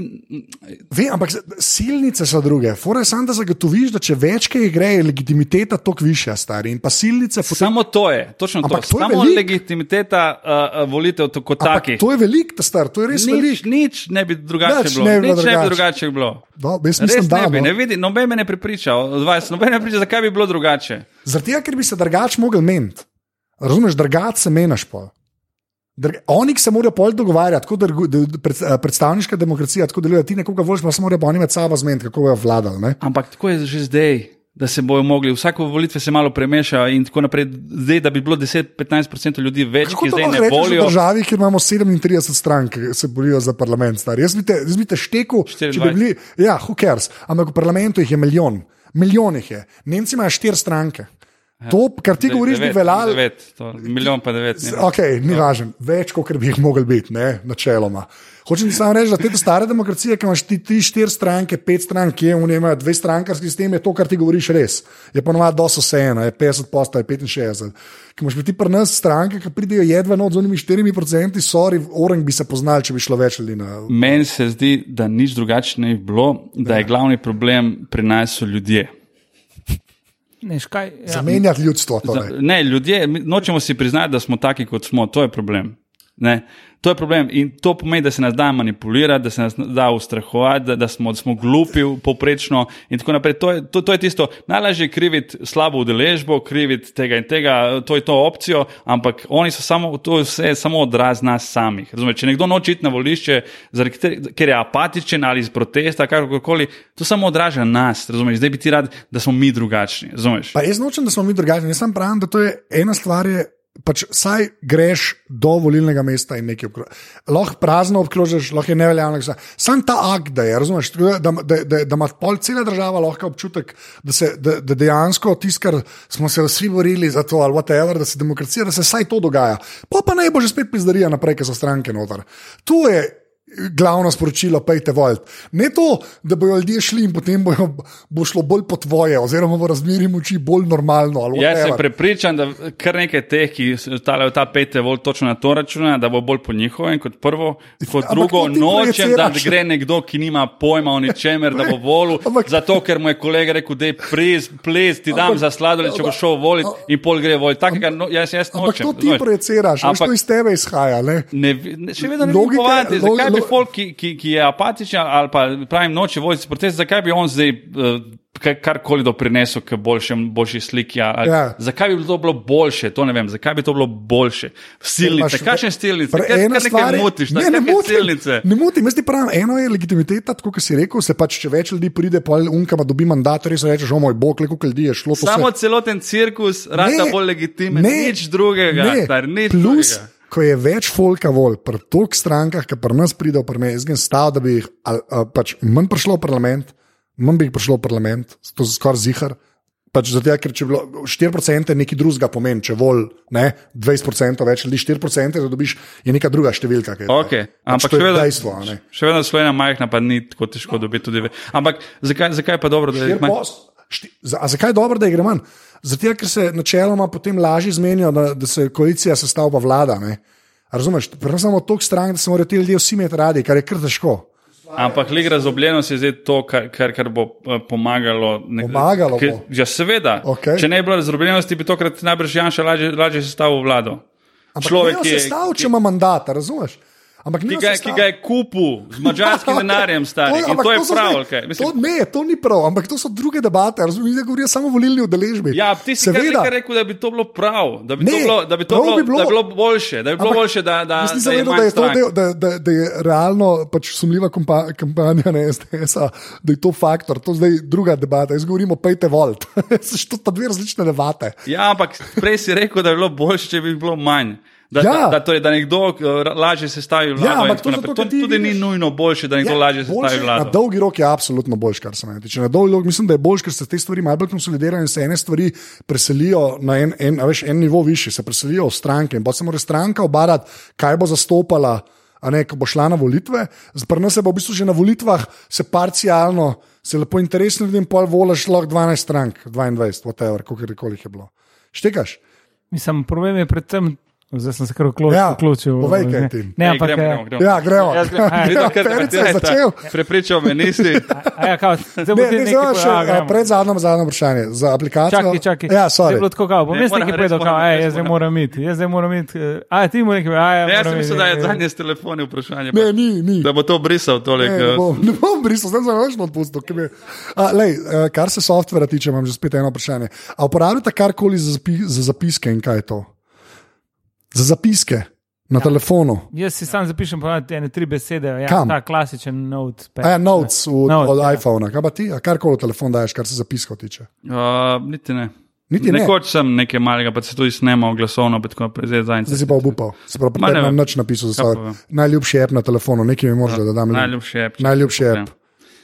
ve, ampak silnice so druge. Fora je samo, da zagotoviš, da če več kaj gre, je legitimiteta toliko višja, stari. In pa silnice potem. samo to je, točno Ampak to. to je Samo veliko. legitimiteta uh, volitev kot takih. to je velik, ta star, to je res Nič, velik. nič ne bi drugače Nič bilo. ne bi nič ne bi drugače. drugače bilo. No, jaz Res mislim, da ne bi, no. ne vidi, noben me ne prepriča, od vas, noben ne prepriča, zakaj bi bilo drugače. Tega, ker bi se drugače mogel meniti. Razumeš, drugače se menaš pol. Oni se morajo pol dogovarjati, tako da pred, eh, predstavniška demokracija tako deluje, ti nekoga voliš, pa se morajo oni med sabo zmeniti, kako bojo vladali. Ne? Ampak tako je že zdaj. Da se bojo mogli, vsako volitve se malo premešajo, in tako naprej. Zdaj, da bi bilo 10-15% ljudi več, Kako ki zdaj ne rečeš v volijo. državi, kjer imamo 37 strank, ki se borijo za parlament? Star. Jaz bi te, jaz bi te štekel, če bi 24. bili. Ja, who cares. Ampak v parlamentu jih je milijon. Milijon jih je. Nemci imajo štiri stranke. To, kar ti govoriš, bi veljalo. Milijon pa devet. ne. Ok, ni važno, več kot bi jih mogli biti, ne, načeloma. Hočem samo reči, da te stare demokracije, ki imaš ti, ti štiri stranke, pet strank, ki je v njej, dve strankarski sistem, je to, kar ti govoriš, res. Je ponovadi dosto vseeno, je 50 posta, je 65. Ki imaš pa ti pri nas stranke, ki pridejo jedva not z unimi 4 procenti, sorry, orang bi se poznal, če bi šlo več ljudi na. Meni se zdi, da nič drugače ne bi bilo, da je glavni problem pri nas so ljudje. Ne, škaj, ja. Zamenjati ljudstvo. Torej. ne, ljudje, nočemo si priznati, da smo taki, kot smo, to je problem. Ne? To je problem in to pomeni, da se nas da manipulirati, da se nas da ustrahovati, da, da, smo, da smo glupi, poprečno in tako naprej. To je, to, to je tisto, najlažje je kriviti slabo udeležbo, kriviti tega in tega, to je to opcijo, ampak oni so samo, to je vse samo odraz nas samih. Razumete, če nekdo noče iti na volišče, ker je apatičen ali iz protesta, kakorkoli, to samo odraža nas. Razumete, zdaj bi ti rad, da smo mi drugačni. Razumete? Pa jaz nočem, da smo mi drugačni. Jaz sam pravim, da to je ena stvar. Je, pač saj greš do volilnega mesta in nekaj obkrožiš. Lahko prazno obkrožiš, lahko je neveljavno. Sam ta akt, da je, razumeš, da, da, da, da, da ima pol cela država lahko občutek, da, se, da, da dejansko tisto, kar smo se vsi borili za to, ali whatever, da se demokracija, da se saj to dogaja. Pa pa naj bo že spet pizdarija naprej, ker so stranke noter. To je glavno sporočilo, pejte volt. Ne to, da bojo ljudje šli in potem bojo, bo šlo bolj po tvoje, oziroma bo razmerje moči bolj normalno. Jaz sem prepričan, da kar nekaj teh, ki stalejo ta pete vol točno na to računa, da bo bolj po njihovem kot prvo. Kot Ampak drugo, nočem, da gre nekdo, ki nima pojma o ničemer, da bo volil, Ampak- zato ker mu je kolega rekel, da je ples, ples, ti dam Ampak- za sladoled, če bo šel voliti in pol gre voliti. Takega no, jaz, jaz Ampak nočem. to ti projiciraš, Ampak- to iz tebe izhaja. Ne? Ne, ne, še vedno ne Logika- bi folk, ki, ki, ki je apatičen ali pa pravim noče voditi protest, zakaj bi on zdaj uh, karkoli doprinesel k boljšem, boljši sliki. Ali, Ja. Zakaj bi to bilo boljše, to ne vem, zakaj bi to bilo boljše. Silnice, kakšne silnice, kaj ena stvar je- mutiš, ne, ne, motim, silnice. Ne motim, jaz ti pravim, eno je legitimiteta, tako kot si rekel, se pač, če več ljudi pride, pa unkama dobi mandat, res rečeš, o moj bog, koliko ljudi je šlo. Samo se- celoten cirkus, rata Ne, bolj legitimen, ne, nič drugega, ne. star, nič plus, drugega. Ko je več folka volj, pri toliko strankah, ki pri nas pridejo, pri me, jaz sem stav, da bi jih ali, ali, pač manj prišlo v parlament, manj bi jih prišlo v parlament, to je skoraj zihar. Pač zato, ker če bi bilo 4% nekaj drugega pomeni, če vol ne, 20% več ljudi, 4% da dobiš, je neka druga številka. je to. Okay. Pač Ampak to še je vedno, dejstvo. ne. še vedno Slovenija majhna, pa ni tako težko dobiti tudi. ve- Ampak zakaj, zakaj je pa dobro, da je pos- šti- za- A zakaj je dobro, da jih gre manj? Zato, ker se načeloma potem lažje zmenijo, da, da se koalicija sestavlja vlada. Ne? Razumeš, pri nas imamo toliko strank, da se morajo ti ljudje vsi imeti radi, kar je kar težko. Ampak lig razobljenost je zdaj to, kar, kar, kar bo eh, pomagalo. nek- Pomagalo bo. Ja, seveda. Okej. Če ne bi bilo razobljenosti, bi tokrat najbrž Janša lažje, lažje sestavil vlado. Ampak Človek, ki ki je- je stavil, če ima mandat, razumeš? Ampak Ki ga, ki ga je kupil z mačarskim denarjem, stari. Ampak to je so prav. zdaj- kaj? To, Mislim, ne, to ni prav, ampak to so druge debate. Razumeš, da govorijo samo volilni udeležbi. Ja, ti si kar nekaj rekel, da bi to bilo prav, da bi, to, Ne, bilo, da bi, to bilo, bi bilo. da bi bilo boljše, da bi bilo Ampak boljše, da, da, nisem da je vedel, da je to del, da, da, da je realno pač sumljiva kompa, kampanja na SDS, da je to faktor, to je zdaj druga debata. Jaz govorim o pejte volt. to sta dve različne debate. Ja, ampak prej si rekel, da bi bilo boljše, če bi bilo manj. Da, Ja. da, da, torej, da nekdo uh, lažje sestavi vlado. Ja, ampak to zato, to tudi ni vidiš- nujno boljše, da nekdo ja, lažje boljše- sestavi Na vlado. dolgi rok je absolutno boljše, kar se meni tiče. Na dolgi rok mislim, da je boljše, ker se te stvari malo bolj konsolidirajo in se ene stvari preselijo na en, en, a veš, en nivo više, se preselijo v stranke. In pa se mora stranka obarati, kaj bo zastopala. A ne, ko bo šla na volitve, pri nas se bo v bistvu že na volitvah, se parcialno, se lepo interesno vidim, pol voliš lahko 12 strank, 22, whatever, koliko je bilo. Štekaš? Mislim, problem je predvsem, zdaj sem se kar vključil. Ja, vključil povej, kaj ne. ti. Ne, Ej, ampak. gremo, eh, gremo, gremo. Ja, gremo. Jaz grem- Aj, Videl, ker- Perica je ej, ta, začel. Prepričal me nisi. a Ja, kao, zdaj bo Ne, ti ne, nekaj še a, gremo. pred zadnjo, zadnjo vprašanje. Za aplikacijo. Čakaj, čakaj. Ja, Zdaj je sorry. bilo tako, kao, bom Ne, jaz nekaj res povedal, kao, res jaz zdaj moram. iti, jaz zdaj moram iti. eh, A, ti mu nekaj, a, ja, Ne, jaz sem mislil, da je eh, zadnje s telefoni vprašanje. Ne, ni, ni. Da bo to brisal tolik. Ne, ne bom, brisal, zdaj sem več odpustil. lej, eh, Kar se softvera tiče, imam že spet eno vprašanje. A uporabljate karkoli za zapiske in kaj je to? Za zapiske na ja. telefonu. Jaz si sam zapišem ponavadi ene tri besede, ja, Kam? ta klasičen note. A ja, notes v, Notes, od ja. iPhona, kaj pa ti, a karkoli telefon daješ, kar se zapiskov tiče. Uh, niti ne. Niti ne. Nekoč sem nekaj malega, pa se tudi snemal glasovno, pa tako naprej, zdaj zadnjič. Zdaj si pa obupal, se pravi, Ma prej ne imam vem. nič napisal za Kaj pa svoj vem. najljubši app na telefonu, nekaj mi moraš, da dam link. Najljubši app. Najljubši app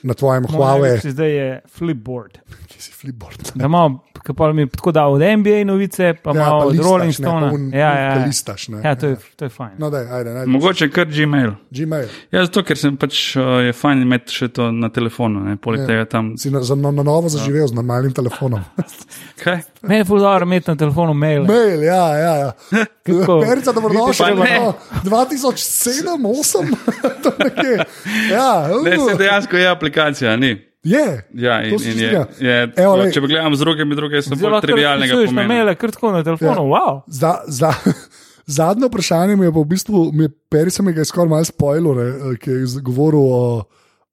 na tvojem Huawei, Zdaj je Flipboard. ki si flipboard. Da malo, kako mi tako da od NBA novice, pa Ja, malo pa od listaš, Rolling ne, Stone. un- Ja, ja, ja. listaš, ne. ja, to je, to je fajn. No, daj, ajde, ajde. Mogoče kar Gmail. Gmail. Ja, zato ker sem pač uh, je fajn imeti še to na telefonu, ne? poleg Ja. tega tam. Si na, za, na, na novo zaživel z normalnim telefonom. Kaj? Meni je fuldo imeti na telefonu mail. Mail, ja, ja. ja. Kako? Perica, ne. no, 2007, 2008, to nekje. Ja, Ne, uh, se dejansko je aplikacija, ni. je. Ja, in, in je, je, Evo, lej. če pa gledam z drugimi, druge so bolj trivialnega pisuješ na pomena. maile, kar tako na telefonu. Ja. Wow. Za, za, zadnje vprašanje mi je pa v bistvu, mi je Perica mi ga je skoraj malo spojilo, ne, ki je govoril o,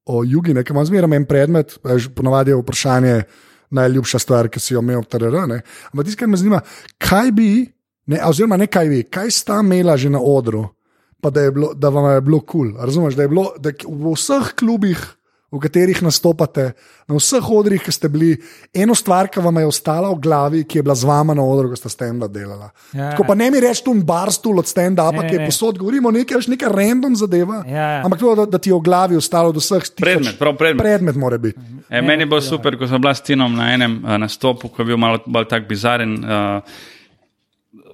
o jugi, nekaj imam zmeraj en predmet, ponavadi je vprašanje najljubša stvar, ki si jo imel v TRR. Ne. Ampak tisto, kar me zanima, kaj bi, ne, oziroma ne kaj bi, kaj sta imela že na odru, pa da, bilo, da vam je bilo kul. Cool. Razumeš, da je bilo da v vseh klubih. V katerih nastopate, na vseh odrih, ki ste bili, eno stvar, ki vam je ostala v glavi, ki je bila z vama na odru, ko ste stand-up delala. Ja. Tako pa ne mi reči tu barstul od stand-upa, Ne, ki je ne. posod, govorimo nekaj, veš, nekaj random zadeva. Ja, ja. Ampak to, da, da ti je v glavi ostalo od vseh tisoč. Predmet, prav predmet. Predmet mora biti. E, meni bo super, ko sem bila s Tinom na enem uh, nastopu, ko je bil malo bolj tak bizaren, uh,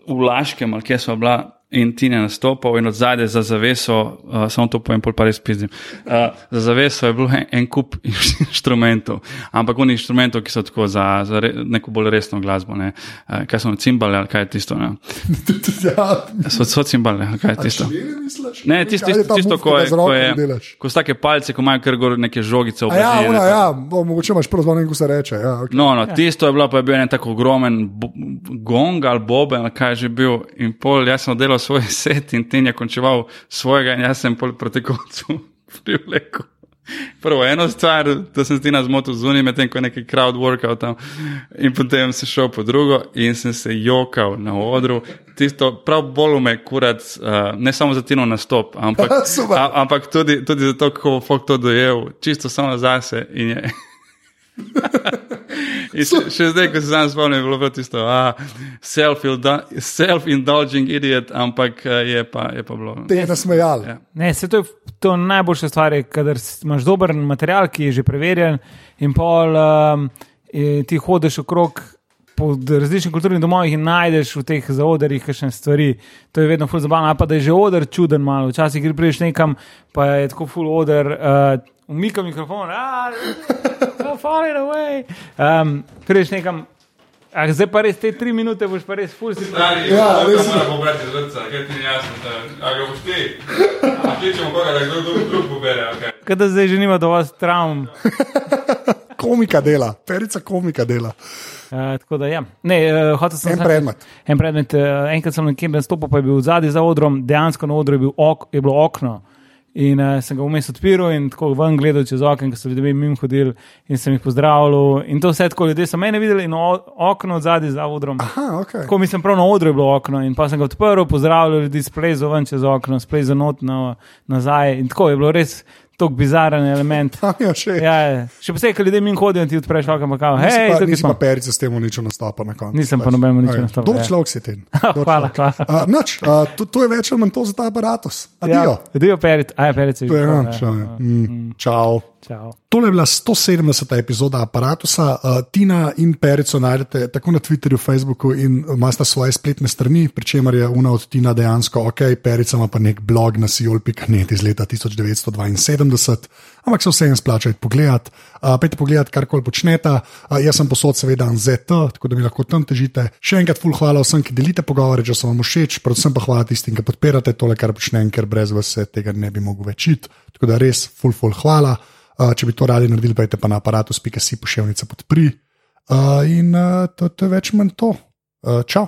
v Laškem, ali kje smo bila. In ti je nastopil, in od zadaj za zaveso, uh, samo to povem, pa res pizdim. Uh, za zaveso je bil en, en kup inštrumentov, ampak oni inštrumentov, ki so tako za, za re, neko bolj resno glasbo. Ne. Uh, kaj so cimbale ali kaj je tisto? Ne. ja, So, so cimbale, kaj je tisto? misliš? Ne, tisto, tisto, tisto ko, je, ko, je, ko so take palce, ko imajo kar gor neke žogice v A ja, ne, ja, bo, mogoče imaš prav zvon, ko se reče. Ja, okay. No, no, tisto je bilo, pa je bil en tako ogromen gong ali bobe, ali kaj je že bil. In pol, jaz sem delal svoj set in ten je končeval svojega, in jaz sem pol proti koncu privlekel. Prvo eno stvar, da sem ti na zmotu zunaj, medtem ko je neki crowd workout tam, in potem sem šel po drugo in sem se jokal na odru. Tisto prav bolj me kurat, uh, ne samo za tino nastop, ampak, a, ampak tudi, tudi zato, kako folk to dojel, čisto samo zase in je. Še, zdaj, ko se sam spomnim, je bilo pa tisto, ah, self-indul- self-indulging idiot, ampak eh, je pa, je pa bilo. Te je nasmejal. Ja. Ne, se to je to najboljša stvar, je, kadar imaš dober material, ki je že preverjen, in pol um, ti hodiš okrog. Po različnih kulturnih domovih in najdeš v teh zaodrih kakšne stvari. To je vedno ful zabavno, pa da je že odr čuden malo. Včasih gre priješ nekam, pa je tako ful odr, uh, umika mikrofon, ah, falling away. Um, priješ nekam, ah, zdaj pa res te tri minute boš pa res ful si. Ja, res je. moram pobrati zrca, kaj ti ni jasno, da a ga boš ti. A kličemo koga, da kdo drug, drug pobere, okay. Kada zdaj že nima dovolj travm. Komika dela, perica komika dela. Uh, tako da, ja. ne, uh, hotel sem En samo- predmet. En predmet, uh, enkrat sem nekje nastopil, pa je bil zadnji za odrom, dejansko na odru je, bil ok, je bilo okno. In uh, sem ga vmes odpiral in tako ven gledal čez okno, ker so ljudje mimo hodili in sem jih pozdravljal. In to vse tako ljudje so mene videli in o, okno od zadnji za odrom. Aha, ok. Tako mislim, prav na odru je bilo okno in pa sem ga odprl, pozdravljal ljudi, splezal ven čez okno, splezal not na, nazaj. In tako je bilo res tako bizaren element. Tam je še. Ja, ja. še posebej, ker ljudje mimo hodijo in ti odpreš okno, pa kao, hej, nisi smo. pa perica s tem uničil nastopa na koncu. Nisem pa nobenemu uničil nastopa, Dober ja. človek si ten. Hvala, hvala. Uh, Noč, uh, to, to je več ali manj to za ta aparatus. Adijo. Ja, Dio Peric, aj Peric je To je, ja, ja. Mm, Čau. Čau. Tole je bila 170. epizoda aparata. Uh, Tina in Perico najdete tako na Twitterju, Facebooku in imate svoje spletne strani, pri čemer je una od Tina dejansko ok, Perica ima pa nek blog na siol.net iz leta 1972, ampak se vseeno splača iti pogledat. Uh, Pejte pogledat, kar koli počnete. Uh, jaz sem posod seveda ZT, tako da mi lahko tam težite. Še enkrat, ful hvala vsem, ki delite pogovore, če so vam všeč, predvsem pa hvala tistim, ki podpirate tole, kar počnem, ker brez vas tega ne bi mogel več iti. Tako da res, ful, ful hvala. Uh, če bi to radi naredili, pejte pa na aparatus.si pošiljnica podpri. Uh, in uh, to, to je več manj to. Uh, čau.